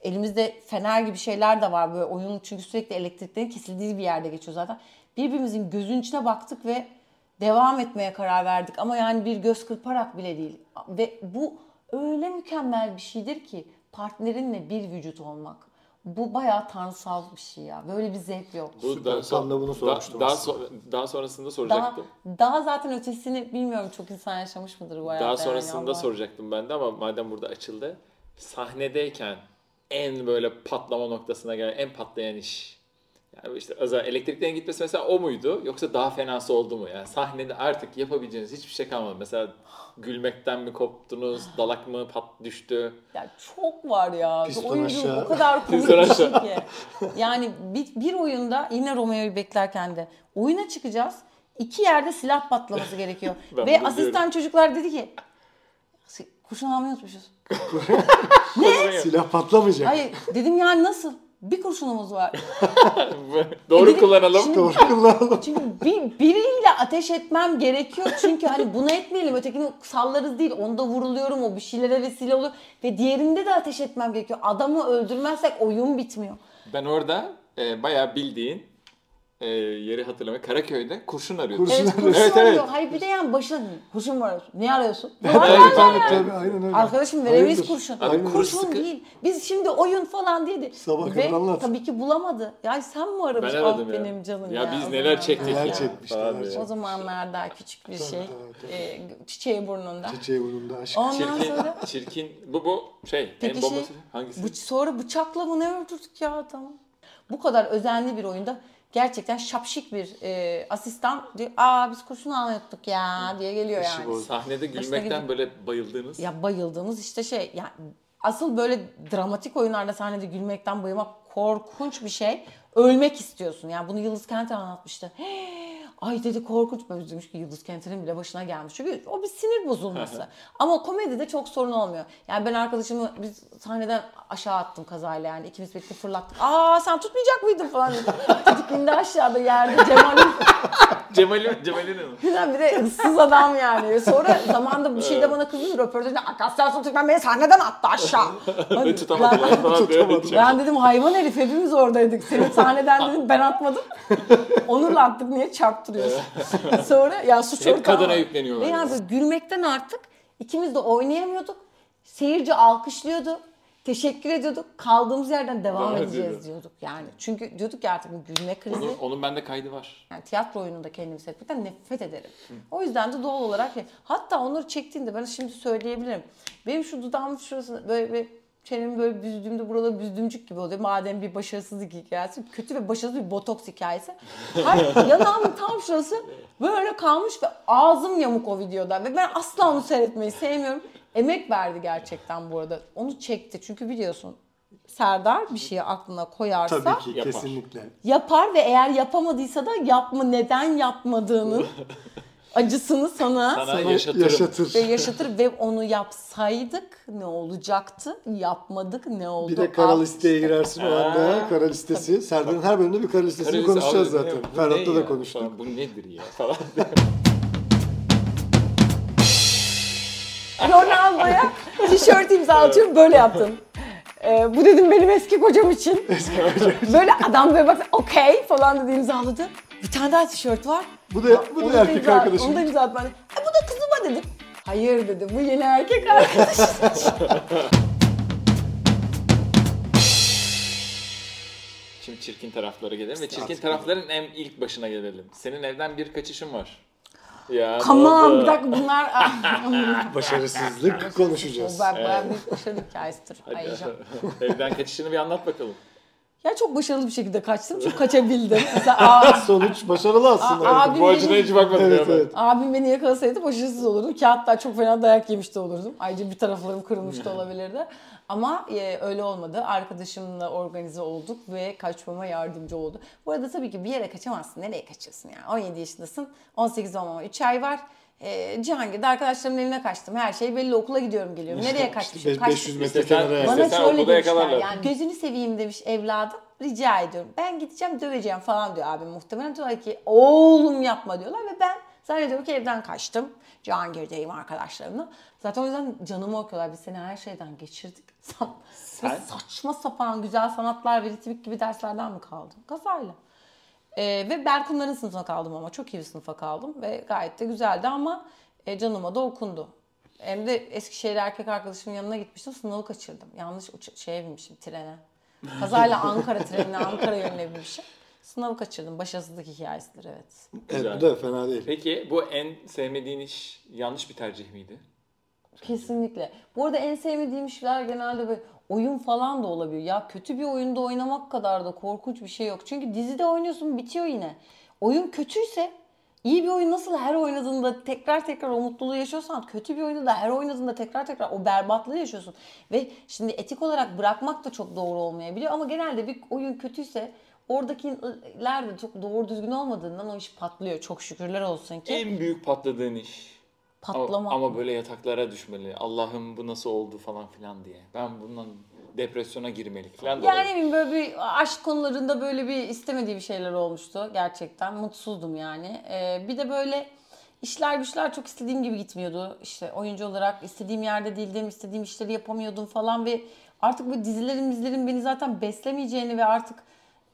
elimizde fener gibi şeyler de var böyle oyun çünkü sürekli elektriklerin kesildiği bir yerde geçiyor zaten. Birbirimizin gözünün içine baktık ve devam etmeye karar verdik ama yani bir göz kırparak bile değil. Ve bu öyle mükemmel bir şeydir ki partnerinle bir vücut olmak. Bu bayağı tanrısal bir şey ya. Böyle bir zevk yok. Bu Süper, tam da bunu sormuştum daha, aslında. sonra- daha sonrasında Daha, soracaktım. daha zaten ötesini bilmiyorum çok insan yaşamış mıdır bu hayatta Daha yani sonrasında ama- soracaktım ben de ama madem burada açıldı. Sahnedeyken en böyle patlama noktasına gelen en patlayan iş. Yani işte özel elektriklerin gitmesi mesela o muydu? Yoksa daha fenası oldu mu? Yani sahnede artık yapabileceğiniz hiçbir şey kalmadı. Mesela gülmekten mi koptunuz? Dalak mı pat düştü? Ya çok var ya. Piston Oyuncu aşağı. o kadar komik Piston bir şey aşağı. ki. Yani bir, bir oyunda yine Romeo'yu beklerken de oyuna çıkacağız. İki yerde silah patlaması gerekiyor. Ben Ve bunu asistan biliyorum. çocuklar dedi ki kurşun almayı unutmuşuz. Silah patlamayacak. Hayır dedim yani nasıl? Bir kurşunumuz var. Doğru Dedim, kullanalım. şimdi- Doğru kullanalım. Çünkü bir, biriyle ateş etmem gerekiyor. Çünkü hani bunu etmeyelim ötekini sallarız değil. Onda vuruluyorum o bir şeylere vesile oluyor. Ve diğerinde de ateş etmem gerekiyor. Adamı öldürmezsek oyun bitmiyor. Ben orada e, bayağı bildiğin e, yeri hatırlamaya Karaköy'de kurşun arıyordum. Kurşun Evet kurşun Evet, arıyor. evet. Hayır bir de yani başına kurşun var arıyorsun. Niye arıyorsun? tabii tabii tabii aynen öyle. Arkadaşım Hayırdır? kurşun. Aynen. kurşun Sıkı- değil. Biz şimdi oyun falan dedi. Sabah Ve kadar anlat. tabii ki bulamadı. Ya sen mi Ben aramış? aradım ah ya. benim canım Ya ya. biz o neler çektik Neler ya. çekmiş, falan neler. O zamanlar daha küçük bir şey. tabii, E, çiçeği burnunda. Çiçeği burnunda aşk. Ondan Çirkin, sonra çirkin. Bu bu şey. Peki en şey, bombası hangisi? bıç- sonra bıçakla mı ne öldürdük ya tamam. Bu kadar özenli bir oyunda gerçekten şapşik bir e, asistan diyor. Aa biz kurşun alıyorduk ya diye geliyor İşi yani. bozdu. Sahnede gülmekten böyle bayıldığınız. Ya bayıldığımız işte şey yani asıl böyle dramatik oyunlarda sahnede gülmekten bayılmak korkunç bir şey. Ölmek istiyorsun. Yani bunu Yıldız Kenter anlatmıştı. Ay dedi korkunç. Ben demiş ki Yıldız Kenter'in bile başına gelmiş. Çünkü o bir sinir bozulması. Ama komedide çok sorun olmuyor. Yani ben arkadaşımı biz sahneden aşağı attım kazayla yani. ikimiz birlikte fırlattık. Aa sen tutmayacak mıydın falan. Çocuk indi aşağıda yerde Cemal'in Cemal'in Cemal'in mi? Güzel bir de ıssız adam yani. Sonra zamanda bir şeyde bana kızdı röportajda Akasya Sultan beni sahneden attı aşağı. Hani Tutamadılar ben, falan diyor. ben dedim hayvan herif hepimiz oradaydık. Seni sahneden dedim ben atmadım. Onurla attık niye çarptırıyorsun? Sonra ya suç Hep kadına yükleniyorlar. Ve yani böyle gülmekten artık ikimiz de oynayamıyorduk. Seyirci alkışlıyordu. Teşekkür ediyorduk. Kaldığımız yerden devam Devam edeceğiz ediyordu. diyorduk yani. Çünkü diyorduk ki artık bu gülme krizi. Onun, onun bende kaydı var. Yani tiyatro oyununda kendimi seyretmekten nefret ederim. O yüzden de doğal olarak hatta onları çektiğinde ben şimdi söyleyebilirim. Benim şu dudağımın şurası böyle bir çenemi böyle büzdüğümde burada büzdümcük gibi oluyor. Madem bir başarısızlık hikayesi. Kötü ve başarısız bir botoks hikayesi. Hayır, yanağımın tam şurası böyle kalmış ve ağzım yamuk o videoda. Ve ben asla onu seyretmeyi sevmiyorum. Emek verdi gerçekten bu arada. Onu çekti. Çünkü biliyorsun Serdar bir şeyi aklına koyarsa Tabii ki Yapar. kesinlikle. yapar ve eğer yapamadıysa da yapma neden yapmadığının acısını sana, Sana, yaşatırım. yaşatır. ve yaşatır ve onu yapsaydık ne olacaktı? Yapmadık ne oldu? Bir de kara listeye girersin o anda. Kara listesi. Serdar'ın her bölümünde bir kara listesini Karısı, konuşacağız abi, zaten. ne- bu ne Ferhat'ta da konuştuk. Falan, Bu nedir ya falan. Ronaldo'ya tişört imzalatıyorum böyle yaptım. Ee, bu dedim benim eski kocam için. böyle adam böyle bak okey falan dedi imzaladı. Bir tane daha tişört var. Bu da, bu da erkek imza- arkadaşım. Onu da imzaladım ben de. "E, bu da kızıma dedim. Hayır dedi bu yeni erkek arkadaş. Şimdi çirkin taraflara gelelim ve çirkin tarafların en ilk başına gelelim. Senin evden bir kaçışın var. Ya oldu? bir dakika bunlar Başarısızlık konuşacağız. bu ben bayağı büyük başarı hikayesidir. Ayıca. evden kaçışını bir anlat bakalım. Ya çok başarılı bir şekilde kaçtım çünkü kaçabildim. Mesela Sonuç başarılı aslında. Aa, abi Bu açıdan benim- hiç bakmadım Evet, ya ben. evet. abim beni yakalasaydı başarısız olurdum ki hatta çok fena dayak yemiş de olurdum. Ayrıca bir taraflarım kırılmış da olabilirdi. Ama e, öyle olmadı. Arkadaşımla organize olduk ve kaçmama yardımcı oldu. Bu arada tabii ki bir yere kaçamazsın. Nereye kaçıyorsun yani? 17 yaşındasın. 18 olmama 3 ay var. E, Cihangir'de arkadaşlarımın evine kaçtım. Her şey belli okula gidiyorum geliyorum. Nereye kaçmışım? Beş- Kaçtım. 500 metre kenara. Bana İstesen şöyle demişler yakalarlar. yani gözünü seveyim demiş evladım rica ediyorum. Ben gideceğim döveceğim falan diyor abim muhtemelen. Diyorlar ki oğlum yapma diyorlar ve ben zannediyorum ki evden kaçtım. Cihangir'deyim arkadaşlarımla. Zaten o yüzden canımı okuyorlar. Biz seni her şeyden geçirdik. Sen, Sen? saçma sapan güzel sanatlar ve ritmik gibi derslerden mi kaldın? Kazayla. Ee, ve Berkunların sınıfına kaldım ama çok iyi bir sınıfa kaldım ve gayet de güzeldi ama e, canıma da okundu. Hem de Eskişehir erkek arkadaşımın yanına gitmiştim sınavı kaçırdım. Yanlış uç- şeye binmişim trene. Kazayla Ankara trenine Ankara yönüne binmişim. Sınavı kaçırdım. Başarısızlık hikayesidir evet. Evet bu da fena değil. Peki bu en sevmediğin iş yanlış bir tercih miydi? Kesinlikle. Bu arada en sevmediğim işler genelde böyle oyun falan da olabiliyor. Ya kötü bir oyunda oynamak kadar da korkunç bir şey yok. Çünkü dizide oynuyorsun bitiyor yine. Oyun kötüyse iyi bir oyun nasıl her oynadığında tekrar tekrar o mutluluğu yaşıyorsan kötü bir oyunda da her oynadığında tekrar tekrar o berbatlığı yaşıyorsun. Ve şimdi etik olarak bırakmak da çok doğru olmayabiliyor ama genelde bir oyun kötüyse oradakiler de çok doğru düzgün olmadığından o iş patlıyor. Çok şükürler olsun ki. En büyük patladığın iş. Patlama. Ama, ama böyle yataklara düşmeli. Allah'ım bu nasıl oldu falan filan diye. Ben bundan depresyona girmelik falan da Yani ne bileyim böyle bir aşk konularında böyle bir istemediği bir şeyler olmuştu gerçekten. Mutsuzdum yani. Ee, bir de böyle işler güçler çok istediğim gibi gitmiyordu. İşte oyuncu olarak istediğim yerde değildim, istediğim işleri yapamıyordum falan ve artık bu dizilerin dizilerin beni zaten beslemeyeceğini ve artık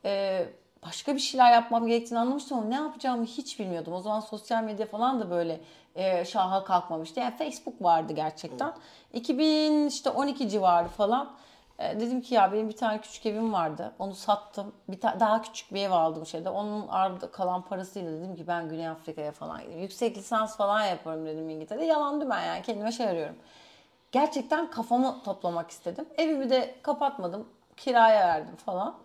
e, başka bir şeyler yapmam gerektiğini anlamıştım ama ne yapacağımı hiç bilmiyordum. O zaman sosyal medya falan da böyle e, şaha kalkmamıştı. Yani Facebook vardı gerçekten. 2000 işte 12 civarı falan. E, dedim ki ya benim bir tane küçük evim vardı. Onu sattım. Bir ta- daha küçük bir ev aldım şeyde. Onun ardı kalan parasıyla dedim ki ben Güney Afrika'ya falan gideyim. Yüksek lisans falan yaparım dedim İngiltere'de. Yalan dümen yani kendime şey arıyorum. Gerçekten kafamı toplamak istedim. Evimi de kapatmadım. Kiraya verdim falan.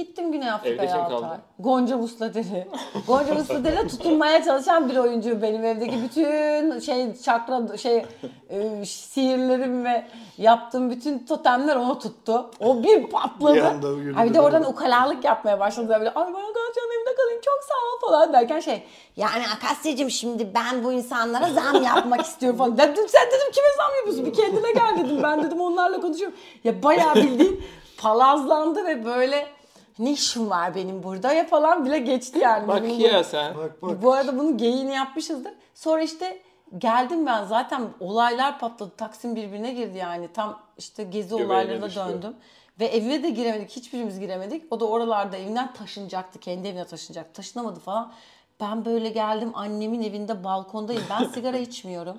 Gittim Güney Evde Afrika'ya kim 6 kaldı? Gonca Musladere. Gonca Musladere tutunmaya çalışan bir oyuncu benim evdeki bütün şey çakra şey e, sihirlerim ve yaptığım bütün totemler onu tuttu. O bir patladı. Bir anda. Ay bir de oradan ukalalık yapmaya başladı. Böyle ay ben Akasya'nın evinde kalayım çok sağ ol falan derken şey yani Akasya'cığım şimdi ben bu insanlara zam yapmak istiyorum falan. Dedim sen dedim kime zam yapıyorsun? Bir kendine gel dedim. Ben dedim onlarla konuşuyorum. Ya bayağı bildiğin palazlandı ve böyle ne işim var benim burada ya falan bile geçti yani. Bak Benim ya sen. Bak bak. bu arada bunun geyiğini yapmışızdır. Sonra işte geldim ben zaten olaylar patladı. Taksim birbirine girdi yani. Tam işte gezi Göbeğine olaylarına düştü. döndüm. Ve evine de giremedik. Hiçbirimiz giremedik. O da oralarda evinden taşınacaktı. Kendi evine taşınacak. Taşınamadı falan. Ben böyle geldim annemin evinde balkondayım. Ben sigara içmiyorum.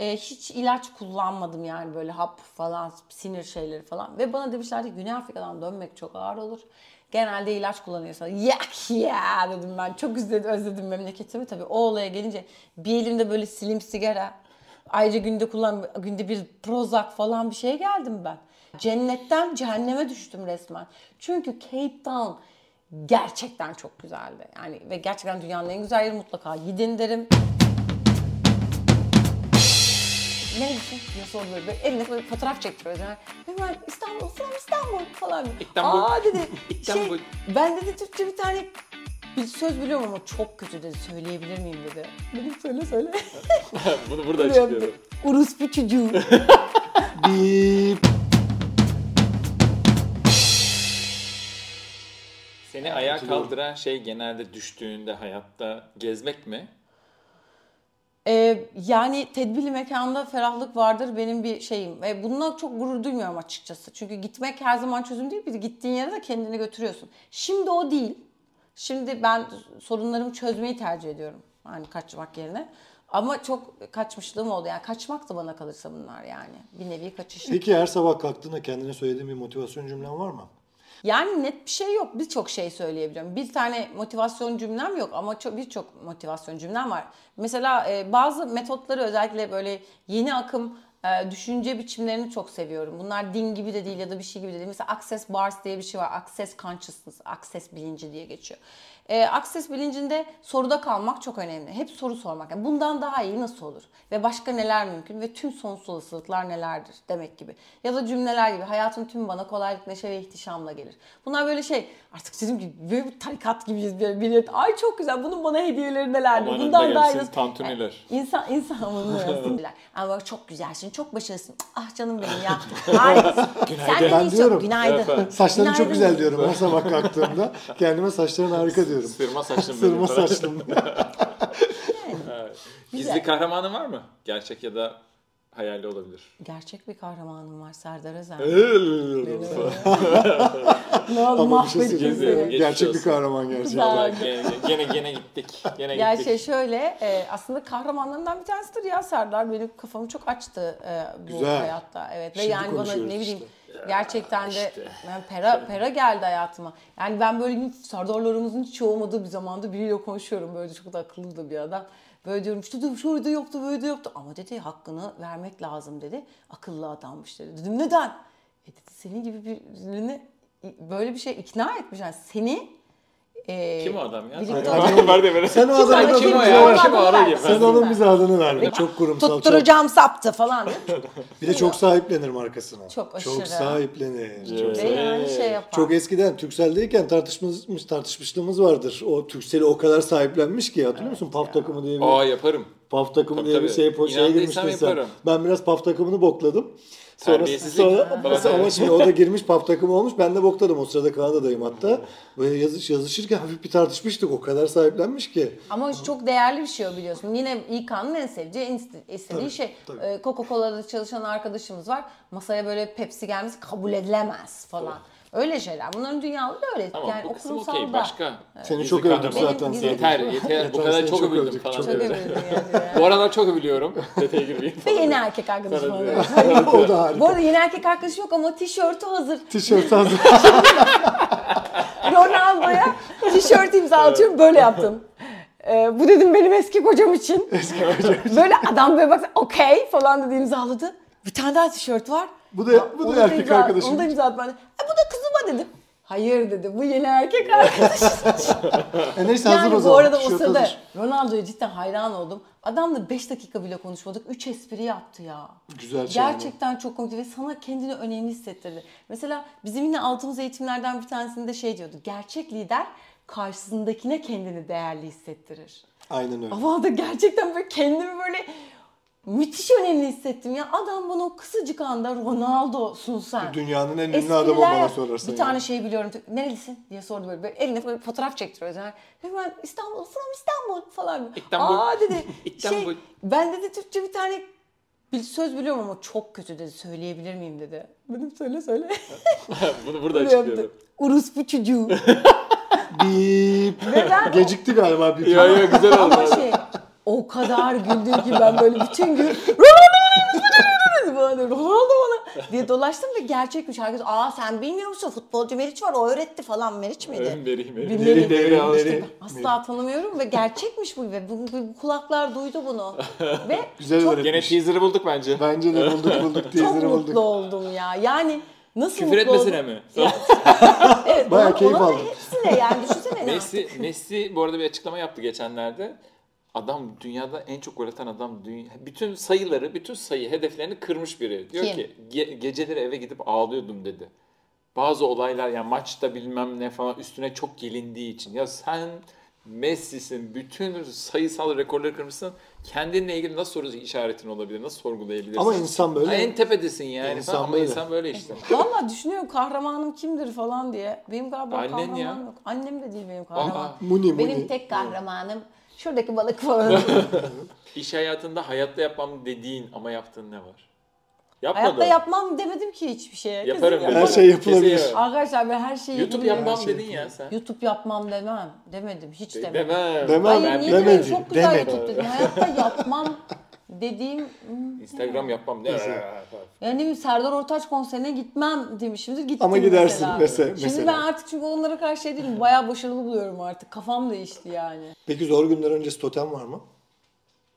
Ee, hiç ilaç kullanmadım yani böyle hap falan sinir şeyleri falan. Ve bana demişlerdi Güney Afrika'dan dönmek çok ağır olur. Genelde ilaç kullanıyorsan yak ya dedim ben. Çok özledim, özledim memleketimi tabii. O olaya gelince bir elimde böyle silim sigara. Ayrıca günde kullan günde bir Prozac falan bir şeye geldim ben. Cennetten cehenneme düştüm resmen. Çünkü Cape Town gerçekten çok güzeldi. Yani ve gerçekten dünyanın en güzel yeri mutlaka gidin derim. Neredesin diye sordu böyle. böyle eline böyle fotoğraf çektiriyoruz yani. Hemen İstanbul, from İstanbul falan. İstanbul. Aa dedi. İstanbul. Şey, ben dedi Türkçe bir tane bir söz biliyorum ama çok kötü dedi. Söyleyebilir miyim dedi. Dedim söyle söyle. Bunu burada açıklıyorum. Uruspu çocuğu. Bip. Seni ayağa kaldıran şey genelde düştüğünde hayatta gezmek mi? Ee, yani tedbirli mekanda ferahlık vardır benim bir şeyim. Ve bununla çok gurur duymuyorum açıkçası. Çünkü gitmek her zaman çözüm değil. Bir gittiğin yere de kendini götürüyorsun. Şimdi o değil. Şimdi ben sorunlarımı çözmeyi tercih ediyorum. Hani kaçmak yerine. Ama çok kaçmışlığım oldu. Yani kaçmak da bana kalırsa bunlar yani. Bir nevi kaçış. Peki her sabah kalktığında kendine söylediğin bir motivasyon cümlen var mı? Yani net bir şey yok. Birçok şey söyleyebilirim. Bir tane motivasyon cümlem yok ama çok birçok motivasyon cümlem var. Mesela e, bazı metotları özellikle böyle yeni akım e, düşünce biçimlerini çok seviyorum. Bunlar din gibi de değil ya da bir şey gibi de değil. Mesela Access Bars diye bir şey var. Access Consciousness, Access bilinci diye geçiyor. E, Access bilincinde soruda kalmak çok önemli. Hep soru sormak. Yani bundan daha iyi nasıl olur? Ve başka neler mümkün? Ve tüm sonsuz olasılıklar nelerdir? Demek gibi. Ya da cümleler gibi. Hayatın tüm bana kolaylık, neşe ve ihtişamla gelir. Bunlar böyle şey artık dedim ki böyle bir tarikat gibiyiz. Bir, bir, ay çok güzel bunun bana hediyeleri nelerdir? Amanın Bundan da daha iyi nasıl- tantuniler. İnsan, insan amanın Ama çok güzelsin, çok başarılısın. Ah canım benim ya. Harikasın. Sen de Ben diyorum. Günaydın. Evet. Saçların çok Günaydın. güzel diyorum her sabah kalktığımda. Kendime saçların harika diyorum. Sırma saçlım Sırma saçlım. Evet. Güzel. Gizli kahramanın var mı? Gerçek ya da hayali olabilir. Gerçek bir kahramanım var Serdar Özen. ne oldu Ama bir şey söyleyeyim. Gerçek bir kahraman gerçekten. Gene, gene, gene gittik. Gene Ya gittik. şey şöyle e, aslında kahramanlarından bir tanesidir ya Serdar. Benim kafamı çok açtı e, bu Güzel. hayatta. Evet ve Şimdi yani bana ne bileyim işte. gerçekten de işte. yani pera pera geldi hayatıma. Yani ben böyle hiç Serdarlarımızın hiç olmadığı bir zamanda biriyle konuşuyorum. Böyle çok da akıllı da bir adam. Böyle diyorum işte de şöyle yoktu böyle de yoktu. Ama dedi hakkını vermek lazım dedi. Akıllı adammış dedi. Dedim neden? E dedi senin gibi birini böyle bir şey ikna etmiş. Yani seni e, Kim o adam ya? birlikte Sen- olacak- Var diye böyle. Sen o Kim adamın o? Kim o adını ya? ver. Kim o? Ara gibi. Sen onun bize adını ver. Çok kurumsal. Çok, Tutturacağım saptı falan. bir de çok sahiplenir markasına. Çok aşırı. Çok sahiplenir. Çok, Ve yani şey yapar. çok eskiden Türkcell'deyken tartışmış, tartışmışlığımız vardır. O Türkcell'i o kadar sahiplenmiş ki hatırlıyor musun? PAF takımı diye bir Aa yaparım. PAF takımı Tabii, diye bir şey, şeye girmiştin sen. Ben biraz PAF takımını bokladım. Sonra, sonra Bana- ama şimdi o da girmiş PAF takımı olmuş. Ben de bokladım. O sırada Kanada'dayım hatta. Böyle yazış, yazışırken hafif bir tartışmıştık. O kadar sahiplenmiş ki. Ama çok değerli bir şey o biliyorsun. Yine İK'nın en seveceği, en iste- istediği Tabii, şey. tabii. Ee, Coca-Cola'da çalışan arkadaşımız var. Masaya böyle Pepsi gelmesi kabul edilemez falan. Öyle şeyler. Bunların dünyaları öyle. Tamam yani bu kısım okey. da. Başka. Seni Gizli çok övdüm. Benim zaten. gizli- Yeter yeter. Bu kadar seni çok övüldüm övdük, falan. çok övüldüm yani. Bu aralar çok övülüyorum. Detaya girmeyeyim Ve yeni erkek arkadaşım oluyor. o da harika. Bu arada yeni erkek arkadaşım yok ama tişörtü hazır. Tişört hazır. Ronaldo'ya tişört imzalatıyorum. Böyle yaptım. Ee, bu dedim benim eski kocam için. böyle adam böyle bak okey falan dedi imzaladı. Bir tane daha tişört var. Bu da- Ya, bu da erkek imza- arkadaşım Onu da için. de. E, bu da dedim. Hayır dedi bu yeni erkek arkadaş. E neyse hazır yani o bu zaman. arada o Tişört sırada. Ronaldo'ya cidden hayran oldum. Adamla 5 dakika bile konuşmadık. 3 espri yaptı ya. Güzel şey. Gerçekten çok komikti ve sana kendini önemli hissettirdi. Mesela bizim yine aldığımız eğitimlerden bir tanesinde şey diyordu. Gerçek lider karşısındakine kendini değerli hissettirir. Aynen öyle. Ama da gerçekten böyle kendimi böyle müthiş önemli hissettim ya. Adam bana o kısacık anda Ronaldo'sun sen. Dünyanın en ünlü adamı bana sorarsan. Bir tane şey biliyorum. Nerelisin diye sordu böyle. böyle eline böyle fotoğraf çektiriyoruz. Yani. Hemen İstanbul, from İstanbul falan. İstanbul. Aa dedi. İstanbul. Şey, ben dedi Türkçe bir tane bir söz biliyorum ama çok kötü dedi. Söyleyebilir miyim dedi. Dedim söyle söyle. Bunu burada açıklıyorum. yaptı. Uruspu çocuğu. Bip. Ve ben Gecikti galiba bir Ya ya güzel oldu. Ama şey o kadar güldüm ki ben böyle bütün gün Ronaldo bana bana Ronaldo bana diye dolaştım ve gerçekmiş. Herkes aa sen bilmiyor musun futbolcu Meriç var o öğretti falan Meriç miydi? Meri, Meri. Bilmiyorum. Deri, deri, İşte deri. asla tanımıyorum ve gerçekmiş bu ve bu, bu- bu kulaklar duydu bunu. ve Güzel çok, Gene teaser'ı bulduk bence. Bence de bulduk bulduk çok teaser'ı mutlu bulduk. oldum ya. Yani nasıl Küfür mutlu etmesine oldum? mi? Evet, Bayağı ona- keyif ona aldım. Hepsine yani düşünsene. Messi, Messi bu arada bir açıklama yaptı geçenlerde. Adam dünyada en çok gol atan adam dünya, bütün sayıları, bütün sayı hedeflerini kırmış biri. Diyor Kim? ki "Ge- geceleri eve gidip ağlıyordum dedi. Bazı olaylar yani maçta bilmem ne falan üstüne çok gelindiği için. Ya sen Messi'sin, bütün sayısal rekorları kırmışsın. Kendinle ilgili nasıl soru işaretin olabilir, nasıl sorgulayabilirsin? Ama insan böyle. Ha, en tepedesin yani. İnsan falan. Ama böyle. insan böyle işte. Valla düşünüyorum kahramanım kimdir falan diye. Benim galiba Annen kahramanım ya. yok. Annem de değil benim kahramanım. Aa, Muni muni. Benim tek kahramanım şuradaki balık falan. iş hayatında hayatta yapmam dediğin ama yaptığın ne var? Yapmadın. Hayatta yapmam demedim ki hiçbir şeye. Kesin Yaparım yapamam. Her şey yapılabilir. Kesin yaparım. Arkadaşlar ben her şeyi YouTube yapabilirim. yapmam şey dedin ya sen. YouTube yapmam demem. Demedim. Hiç demedim. Demem. Demem. Hayır Ben niye demedi, demeyeyim? Çok güzel demedi. YouTube dedim. Hayatta yapmam dediğim... hmm, Instagram yapmam. Ne? Yani ne bileyim Serdar Ortaç konserine gitmem demişimdir. Gittim Ama gidersin mesela. mesela- Şimdi mesela. ben artık çünkü onlara karşı şey değilim. Bayağı başarılı buluyorum artık. Kafam değişti yani. Peki zor günler öncesi totem var mı?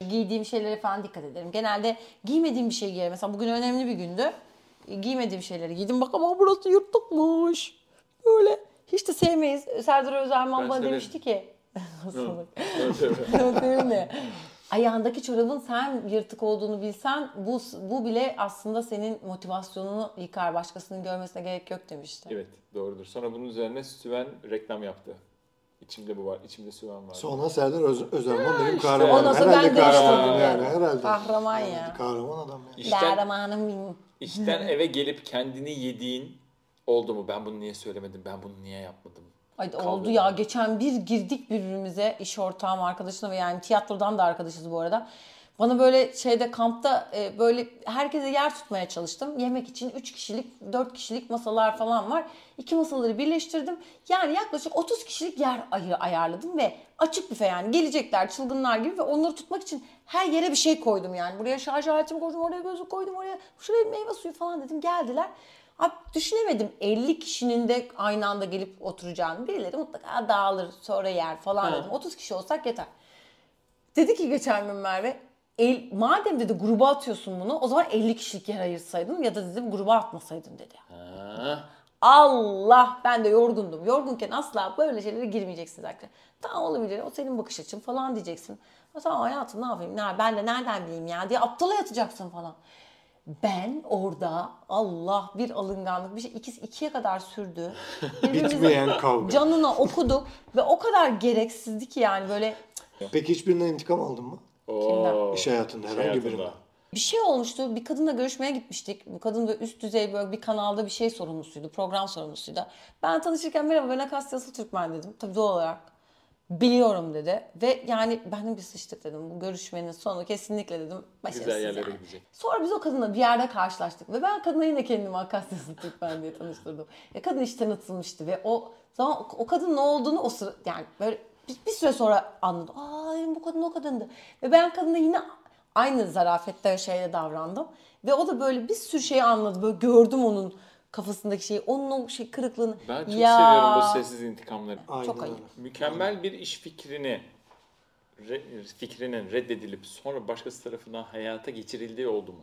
Giydiğim şeylere falan dikkat ederim. Genelde giymediğim bir şey giyerim. Mesela bugün önemli bir gündü. Giymediğim şeyleri giydim. Bak ama burası yırtıkmış. Böyle. Hiç de sevmeyiz. Serdar Özerman Ben bana demişti ki. Yok dedim de. Ayağındaki çorabın sen yırtık olduğunu bilsen bu bu bile aslında senin motivasyonunu yıkar. Başkasının görmesine gerek yok demişti. evet doğrudur. Sonra bunun üzerine Süven reklam yaptı. İçimde bu var. İçimde Süven var. Sonra Serdar Öz Özerman benim işte. kahramanım. Ondan sonra Herhalde ben de kahramanım işte- yani herhalde. Kahraman Yani ya. Kahraman adam ya. İşten, Kahramanım benim. işten eve gelip kendini yediğin oldu mu? Ben bunu niye söylemedim? Ben bunu niye yapmadım? Ay Kaldı. oldu ya geçen bir girdik birbirimize iş ortağım arkadaşına ve yani tiyatrodan da arkadaşız bu arada. Bana böyle şeyde kampta e, böyle herkese yer tutmaya çalıştım. Yemek için 3 kişilik 4 kişilik masalar falan var. İki masaları birleştirdim. Yani yaklaşık 30 kişilik yer ayı ayarladım ve açık büfe yani gelecekler çılgınlar gibi ve onları tutmak için her yere bir şey koydum yani. Buraya şarj aletimi koydum, oraya gözlük koydum, oraya şuraya meyve suyu falan dedim. Geldiler. Abi düşünemedim 50 kişinin de aynı anda gelip oturacağını. Birileri mutlaka dağılır sonra yer falan dedim. 30 kişi olsak yeter. Dedi ki geçen gün Merve el, madem dedi gruba atıyorsun bunu o zaman 50 kişilik yer ayırsaydın ya da dedim gruba atmasaydın dedi. Ha. Allah ben de yorgundum. Yorgunken asla böyle şeylere girmeyeceksiniz arkadaşlar. Tamam olabilir o senin bakış açın falan diyeceksin. O zaman hayatım ne yapayım ne, ben de nereden bileyim ya diye aptala yatacaksın falan. Ben orada Allah bir alınganlık bir şey ikisi ikiye kadar sürdü. Bitmeyen kavga. Canına okuduk ve o kadar gereksizdi ki yani böyle Peki hiçbirinden intikam aldın mı? Oo. İş hayatında herhangi hayatında. birinden. Bir şey olmuştu. Bir kadınla görüşmeye gitmiştik. Bu kadın da üst düzey böyle bir kanalda bir şey sorumlusuydu. Program sorumlusuydu. Ben tanışırken merhaba ben Akasya Asıl Türkmen dedim. Tabii doğal olarak. Biliyorum dedi. Ve yani ben de bir sıçtık dedim. Bu görüşmenin sonu kesinlikle dedim. Başarısız Güzel yerlere yani. gidecek. Sonra biz o kadınla bir yerde karşılaştık. Ve ben kadına yine kendimi Akasya Türkmen diye tanıştırdım. Ya kadın hiç tanıtılmıştı. Ve o zaman o kadın ne olduğunu o sıra yani böyle bir, bir süre sonra anladım. Aa dedim, bu kadın o kadındı. Ve ben kadına yine aynı zarafette şeyle davrandım. Ve o da böyle bir sürü şeyi anladı. Böyle gördüm onun kafasındaki şeyi. Onun o şey kırıklığını. Ben çok Ya. seviyorum bu sessiz intikamları. Aynen Çok ayıp. Mükemmel bir iş fikrini re- fikrinin reddedilip sonra başkası tarafından hayata geçirildiği oldu mu?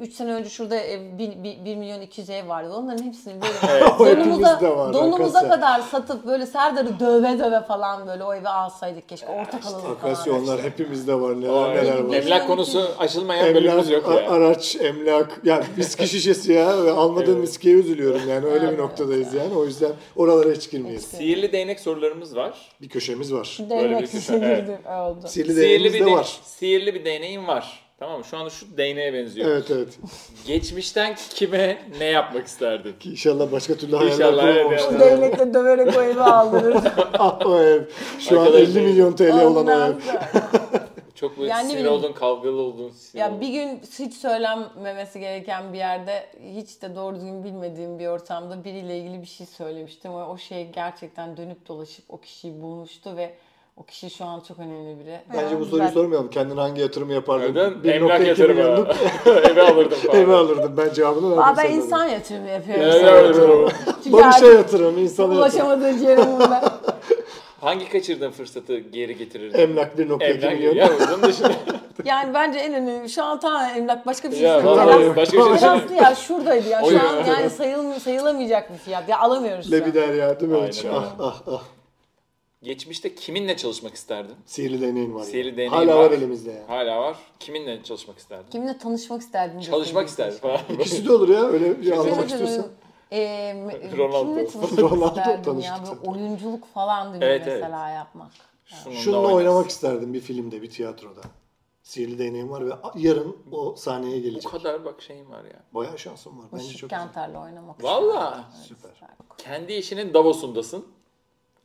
3 sene önce şurada ev 1, milyon 200 ev vardı. Onların hepsini böyle Evet. donumuza, donumuza kadar satıp böyle Serdar'ı döve döve falan böyle o evi alsaydık keşke. Ortak alalım falan. Akasya onlar hepimizde var neler neler var. Emlak konusu aşılmayan bölümümüz yok ya. araç, emlak, yani viski şişesi ya ve almadığım viskiye üzülüyorum yani öyle bir noktadayız yani o yüzden oralara hiç girmeyiz. Sihirli değnek sorularımız var. Bir köşemiz var. Böyle bir Değnek köşe, evet. Oldu. Sihirli Sihirli bir, de var. sihirli bir değneğin var. Tamam mı? Şu anda şu değneğe benziyor. Evet evet. Geçmişten kime ne yapmak isterdin? Ki İnşallah başka türlü hayaller İnşallah, evet, kuramamışlar. Değnekle döverek o evi aldırır. ah o ev. Şu an Arkadaşlar, 50 milyon TL olan o ev. Çok böyle Yani sinir oldun, kavgalı oldun. sinir Ya oldun. bir gün hiç söylenmemesi gereken bir yerde hiç de doğru düzgün bilmediğim bir ortamda biriyle ilgili bir şey söylemiştim. O, o şey gerçekten dönüp dolaşıp o kişiyi bulmuştu ve o kişi şu an çok önemli biri. Bence bu Yani soruyu ben- sormayalım. Kendin hangi yatırımı yapardın? Neden? 1.2 Emlak yatırımı. Eve alırdım falan. eve alırdım. Ben cevabını verdim. Aa, ben insan yatırımı yapıyorum. Evet, sana. evet, evet. Çünkü Barış'a yatırım, insana yatırım. ulaşamadığı yerim bunda. Hangi kaçırdığın fırsatı geri getirirdin? Emlak 1.2 Emlak milyon. ya bunun dışında. Yani bence en önemli şu an tamamen emlak başka bir şey ya vallahi başka bir şey söyleyeyim. ya şuradaydı ya. Şu an ya. yani sayıl, sayılamayacak bir fiyat. Ya alamıyoruz şu an. Lebider ya değil mi? Aynen. Ah ah ah. Geçmişte kiminle çalışmak isterdin? Sihirli değneğin var. Sihirli ya. değneğin Hala var. var elimizde yani. Hala var. Kiminle çalışmak isterdin? Kiminle tanışmak isterdin? Çalışmak isterdin falan. İkisi de olur ya. Öyle bir almak Evet, istiyorsan. evet. Ee, Ronaldo. Kimle tanışmak Ronaldo isterdim ya? Böyle oyunculuk falan gibi Evet, evet. mesela yapmak. Şununla Şununla oynamak isterdim bir filmde, bir tiyatroda. Sihirli değneğim var ve yarın o sahneye Bu gelecek. kadar bak şeyim var ya. Bayağı şansım var. Bence Işık çok. Kenter'le oynamak Valla. Evet, Süper. Kendi işinin Davos'undasın.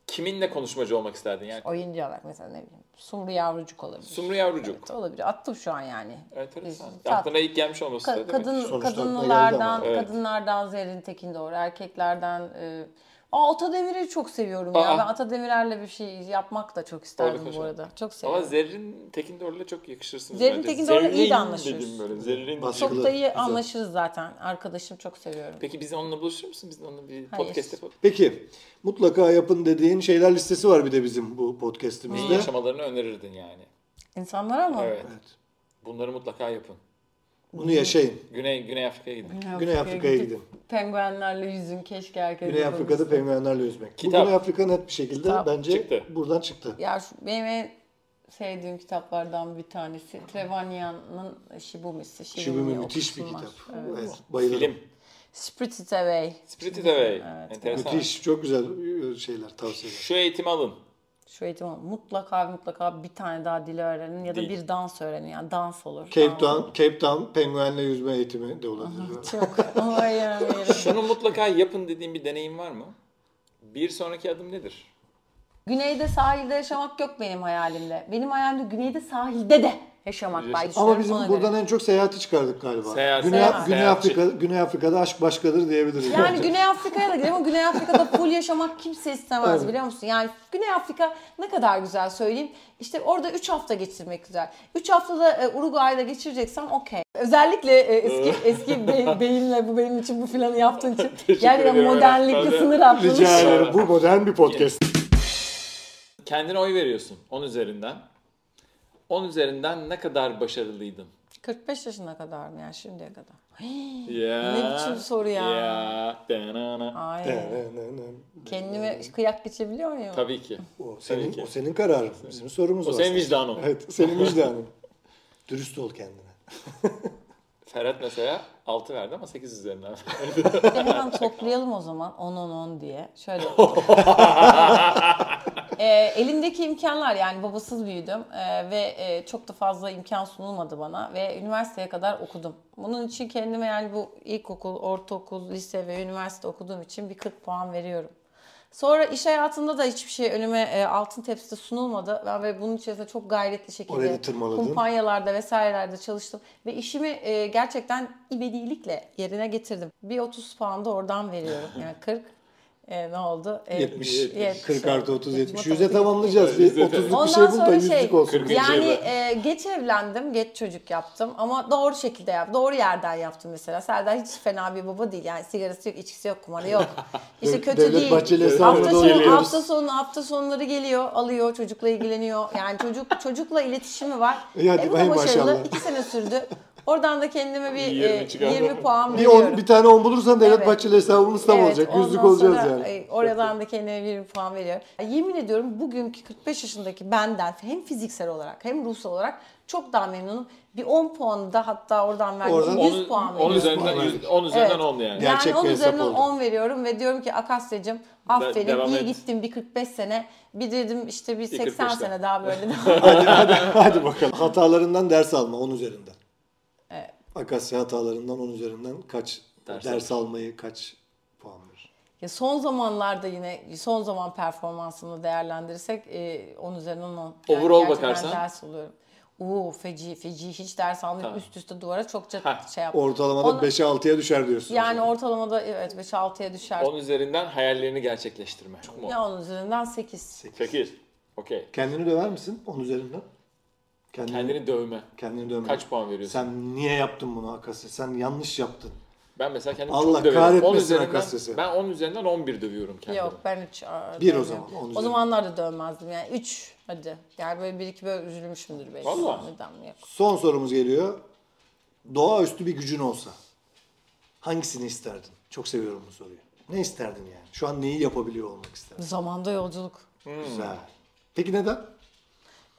Kiminle konuşmacı olmak isterdin yani? Oyuncu olarak mesela ne bileyim. Sumru Yavrucuk olabilir. Sumru Yavrucuk. Evet, olabilir. Attım şu an yani. Enteresan. Biz- Aklına ilk gelmiş olması Ka- kadın Sonuçta kadınlardan. Evet. kadınlardan Zerrin Tekin doğru erkeklerden e, Ata Demir'i çok seviyorum ya. Aa. Ben Ata Demirer'le bir şey yapmak da çok isterdim bu arada. Çok Ama seviyorum. Zerrin Tekindor'la çok yakışırsınız Zerrin bence. Tekindor'la iyi de anlaşıyoruz. dedim böyle. Zerrin. Çok da iyi Güzel. anlaşırız zaten. Arkadaşım çok seviyorum. Peki biz onunla buluşur musun? Biz onunla bir Hayır. podcast yapalım. Peki mutlaka yapın dediğin şeyler listesi var bir de bizim bu Neyi podcast'imizde. yaşamalarını önerirdin yani. İnsanlara mı? Evet. Evet. Bunları mutlaka yapın. Bunu yaşayın. Güney Güney Afrika'ya gidin. Güney Afrika'ya gidin. Penguenlerle yüzün keşke herkes Güney. Afrika'da penguenlerle yüzmek. Bu Kitap. Güney Afrika net bir şekilde Kitap. bence Çıktı. buradan çıktı. Ya şu, benim en sevdiğim kitaplardan bir tanesi Trevanyan'ın Shibumisi. Şibumi müthiş bir kitap. Evet. Evet, bayılırım. Film. Spirited Away. Spirited Away. Evet. Enteresan. Müthiş, çok güzel şeyler, tavsiyeler. Şu eğitimi alın. Şu eğitim mutlaka ve mutlaka bir tane daha dil öğrenin ya da Dil. bir dans öğrenin. Yani dans olur. Cape Town, olur. Cape Town penguenle yüzme eğitimi de olabilir. Çok. Şunu mutlaka yapın dediğim bir deneyim var mı? Bir sonraki adım nedir? Güneyde sahilde yaşamak yok benim hayalimde. Benim hayalimde güneyde sahilde de yaşamak Yaşa- var. Ama bizim ona buradan göre. en çok seyahati çıkardık galiba. Seyahat, Güney, seyahat, Güney. Afrika, Güney Afrika'da aşk başkadır diyebiliriz. Yani bence. Güney Afrika'ya da gidelim ama Güney Afrika'da full yaşamak kimse istemez Evet. biliyor musun? Yani Güney Afrika ne kadar güzel söyleyeyim. İşte orada 3 hafta geçirmek güzel. 3 haftada e, Uruguay'da geçireceksem okey. Özellikle e, eski eski be- beyinle bu benim için bu planı yaptığın için Ben de- sınır atlamış. Rica ederim. Bu modern bir podcast. Kendine oy veriyorsun 10 üzerinden. 10 üzerinden ne kadar başarılıydın? 45 yaşına kadar mı yani şimdiye kadar? Ya, Ne biçim soru ya? Danana. Ay. Kendime kıyak geçebiliyor muyum? Tabii ki. O senin, Tabii ki. o senin kararın. Bizim sorumuz O var. senin vicdanın. Evet, senin vicdanın. Dürüst ol kendine. Ferhat mesela 6 verdi ama 8 üzerinden. De hemen toplayalım o zaman 10 10 10 diye. Şöyle. E, elimdeki imkanlar yani babasız büyüdüm e, ve e, çok da fazla imkan sunulmadı bana ve üniversiteye kadar okudum. Bunun için kendime yani bu ilkokul, ortaokul, lise ve üniversite okuduğum için bir 40 puan veriyorum. Sonra iş hayatında da hiçbir şey önüme e, altın tepside sunulmadı. Ben ve bunun içerisinde çok gayretli şekilde kumpanyalarda vesairelerde çalıştım. Ve işimi e, gerçekten ivedilikle yerine getirdim. Bir 30 puan da oradan veriyorum. Yani 40 e, ne oldu? E, 70, 70, 40 artı 30, 70. Matematik. 100'e tamamlayacağız. Yüzde 30'luk bir şey bul da sonra şey, yüzlük olsun. Yani e, geç evlendim, geç çocuk yaptım ama doğru şekilde yaptım. Doğru yerden yaptım mesela. Serdar hiç fena bir baba değil. Yani sigarası yok, içkisi yok, kumarı yok. İşte kötü Devlet değil. Bahçeli hesabına Hafta sonu, hafta sonu, hafta sonları geliyor, alıyor, çocukla ilgileniyor. Yani çocuk çocukla iletişimi var. İyi hadi E, bu da başarılı. maşallah. İki sene sürdü. Oradan da kendime bir 20 e, çıkar. 20 puan Bir, veriyorum. on, bir tane 10 bulursan Devlet Evet. Bahçeli hesabımız tam Evet, olacak. Yüzlük olacağız yani. e, Oradan da kendime bir puan veriyorum. Yemin ediyorum bugünkü 45 yaşındaki benden hem fiziksel olarak hem ruhsal olarak çok daha memnunum. Bir 10 puanı da hatta oradan verdiğim Oradan 100 10 puan 10 veriyorum. üzerinden puan 100 verdik. 10 üzerinden Evet. 10 yani. Ya- Gerçek yani 10 bir hesap üzerinden oldu. 10 veriyorum ve diyorum ki Akasya'cığım aferin iyi et. gittin bir 45 sene. Bir dedim işte bir 80 45'ten. sene daha böyle hadi, hadi, hadi bakalım. Hatalarından ders alma 10 üzerinden. Akasya hatalarından 10 üzerinden kaç Ders ders, almayı kaç puan verir? Ya son zamanlarda yine son zaman performansını değerlendirirsek e, 10 üzerinden 10. Overall gerçekten bakarsan? ders alıyorum. Oo feci feci hiç ders almayıp Tamam. üst üste duvara çokça Heh. şey yaptım. Ortalamada Onu- 5'e 6'ya düşer diyorsun. Yani zaman. ortalamada evet 5-6'ya düşer. 10 üzerinden hayallerini gerçekleştirme. Çok mu? Ya 10 üzerinden 8. 8. Okey. Kendini döver misin 10 üzerinden? Kendini, Kendini dövme. kendini dövme. Kaç puan veriyorsun? Sen niye yaptın bunu Akasya? Sen yanlış yaptın. Ben mesela kendimi Allah çok döverim. kahretmesin 10 üzerinden, Akasya'sı. ben 10 üzerinden 11 dövüyorum kendimi. Yok ben 3 Bir o zaman. O zamanlar da dövmezdim yani 3 hadi. Yani böyle bir iki böyle üzülmüşümdür belki. Yok. Son sorumuz geliyor. Doğaüstü bir gücün olsa hangisini isterdin? Çok seviyorum bu soruyu. Ne isterdin yani? Şu an neyi yapabiliyor olmak isterdin? Zamanda yolculuk. Güzel. Peki neden?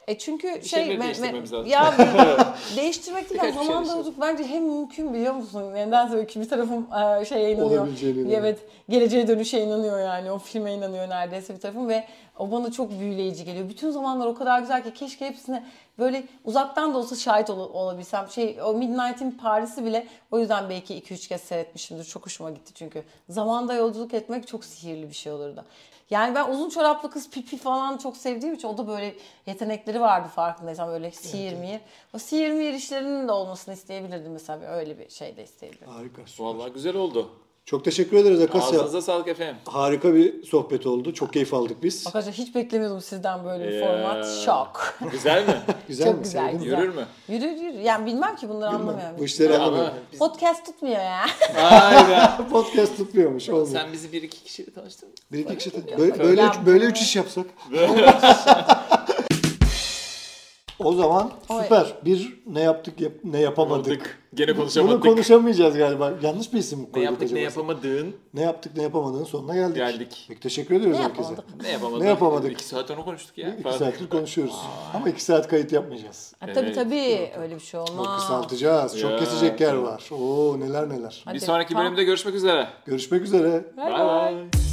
E çünkü şey şeyleri me- me- lazım. ya değiştirmek değil ama bir şey zaman yolculuk bence hem mümkün biliyor musun? Nedense böyle bir tarafım e, şeye inanıyor. Evet, geleceğe dönüşe inanıyor yani. O filme inanıyor neredeyse bir tarafım ve o bana çok büyüleyici geliyor. Bütün zamanlar o kadar güzel ki keşke hepsine böyle uzaktan da olsa şahit ol- olabilsem. Şey o Midnight'in Paris'i bile o yüzden belki 2-3 kez seyretmişimdir. Çok hoşuma gitti çünkü. Zamanda yolculuk etmek çok sihirli bir şey olurdu. Yani ben uzun çoraplı kız pipi falan çok sevdiğim için o da böyle yetenekleri vardı farkındaysam böyle sihir mihir. O sihir mihir işlerinin de olmasını isteyebilirdim mesela öyle bir şey de isteyebilirdim. Harika. süper. Vallahi güzel oldu. Çok teşekkür ederiz Akasya. Ağzınıza sağlık efendim. Harika bir sohbet oldu. Çok keyif aldık biz. Arkadaşlar hiç beklemiyordum sizden böyle bir format. Şok. Güzel mi? Güzel Çok mi? güzel. Sevdin mi? güzel. Yürür mü? Yürür yürür. Yani bilmem ki bunları Bilmem. anlamıyorum. Bu işleri Ama anlamıyorum. biz- Podcast tutmuyor ya. Hayda. Podcast tutmuyormuş. Olmuyor. Sen bizi bir iki kişiyle tanıştırdın. Bir iki kişi böyle, böyle, üç, böyle üç iş yapsak. o zaman Oy. süper. Bir ne yaptık yap- ne yapamadık. Yapamadık. Gene Bunu konuşamadık. konuşamayacağız galiba. Yanlış bir isim mi ne koyduk yaptık acaba? ne yapamadığın. Ne yaptık ne yapamadığın sonuna geldik. Geldik. Peki teşekkür ediyoruz Ne herkese. yapamadık? Ne yapamadık? Ne yapamadık? İki saat onu konuştuk ya. İki saattir konuşuyoruz. Ama iki saat kayıt yapmayacağız. Ha, tabii Evet. tabii öyle bir şey olmaz. Kısaltacağız. Çok Ya. kesecek yer var. Oo neler neler. Bir Hadi, sonraki tamam. bölümde görüşmek üzere. Görüşmek üzere. Bay bay. bay.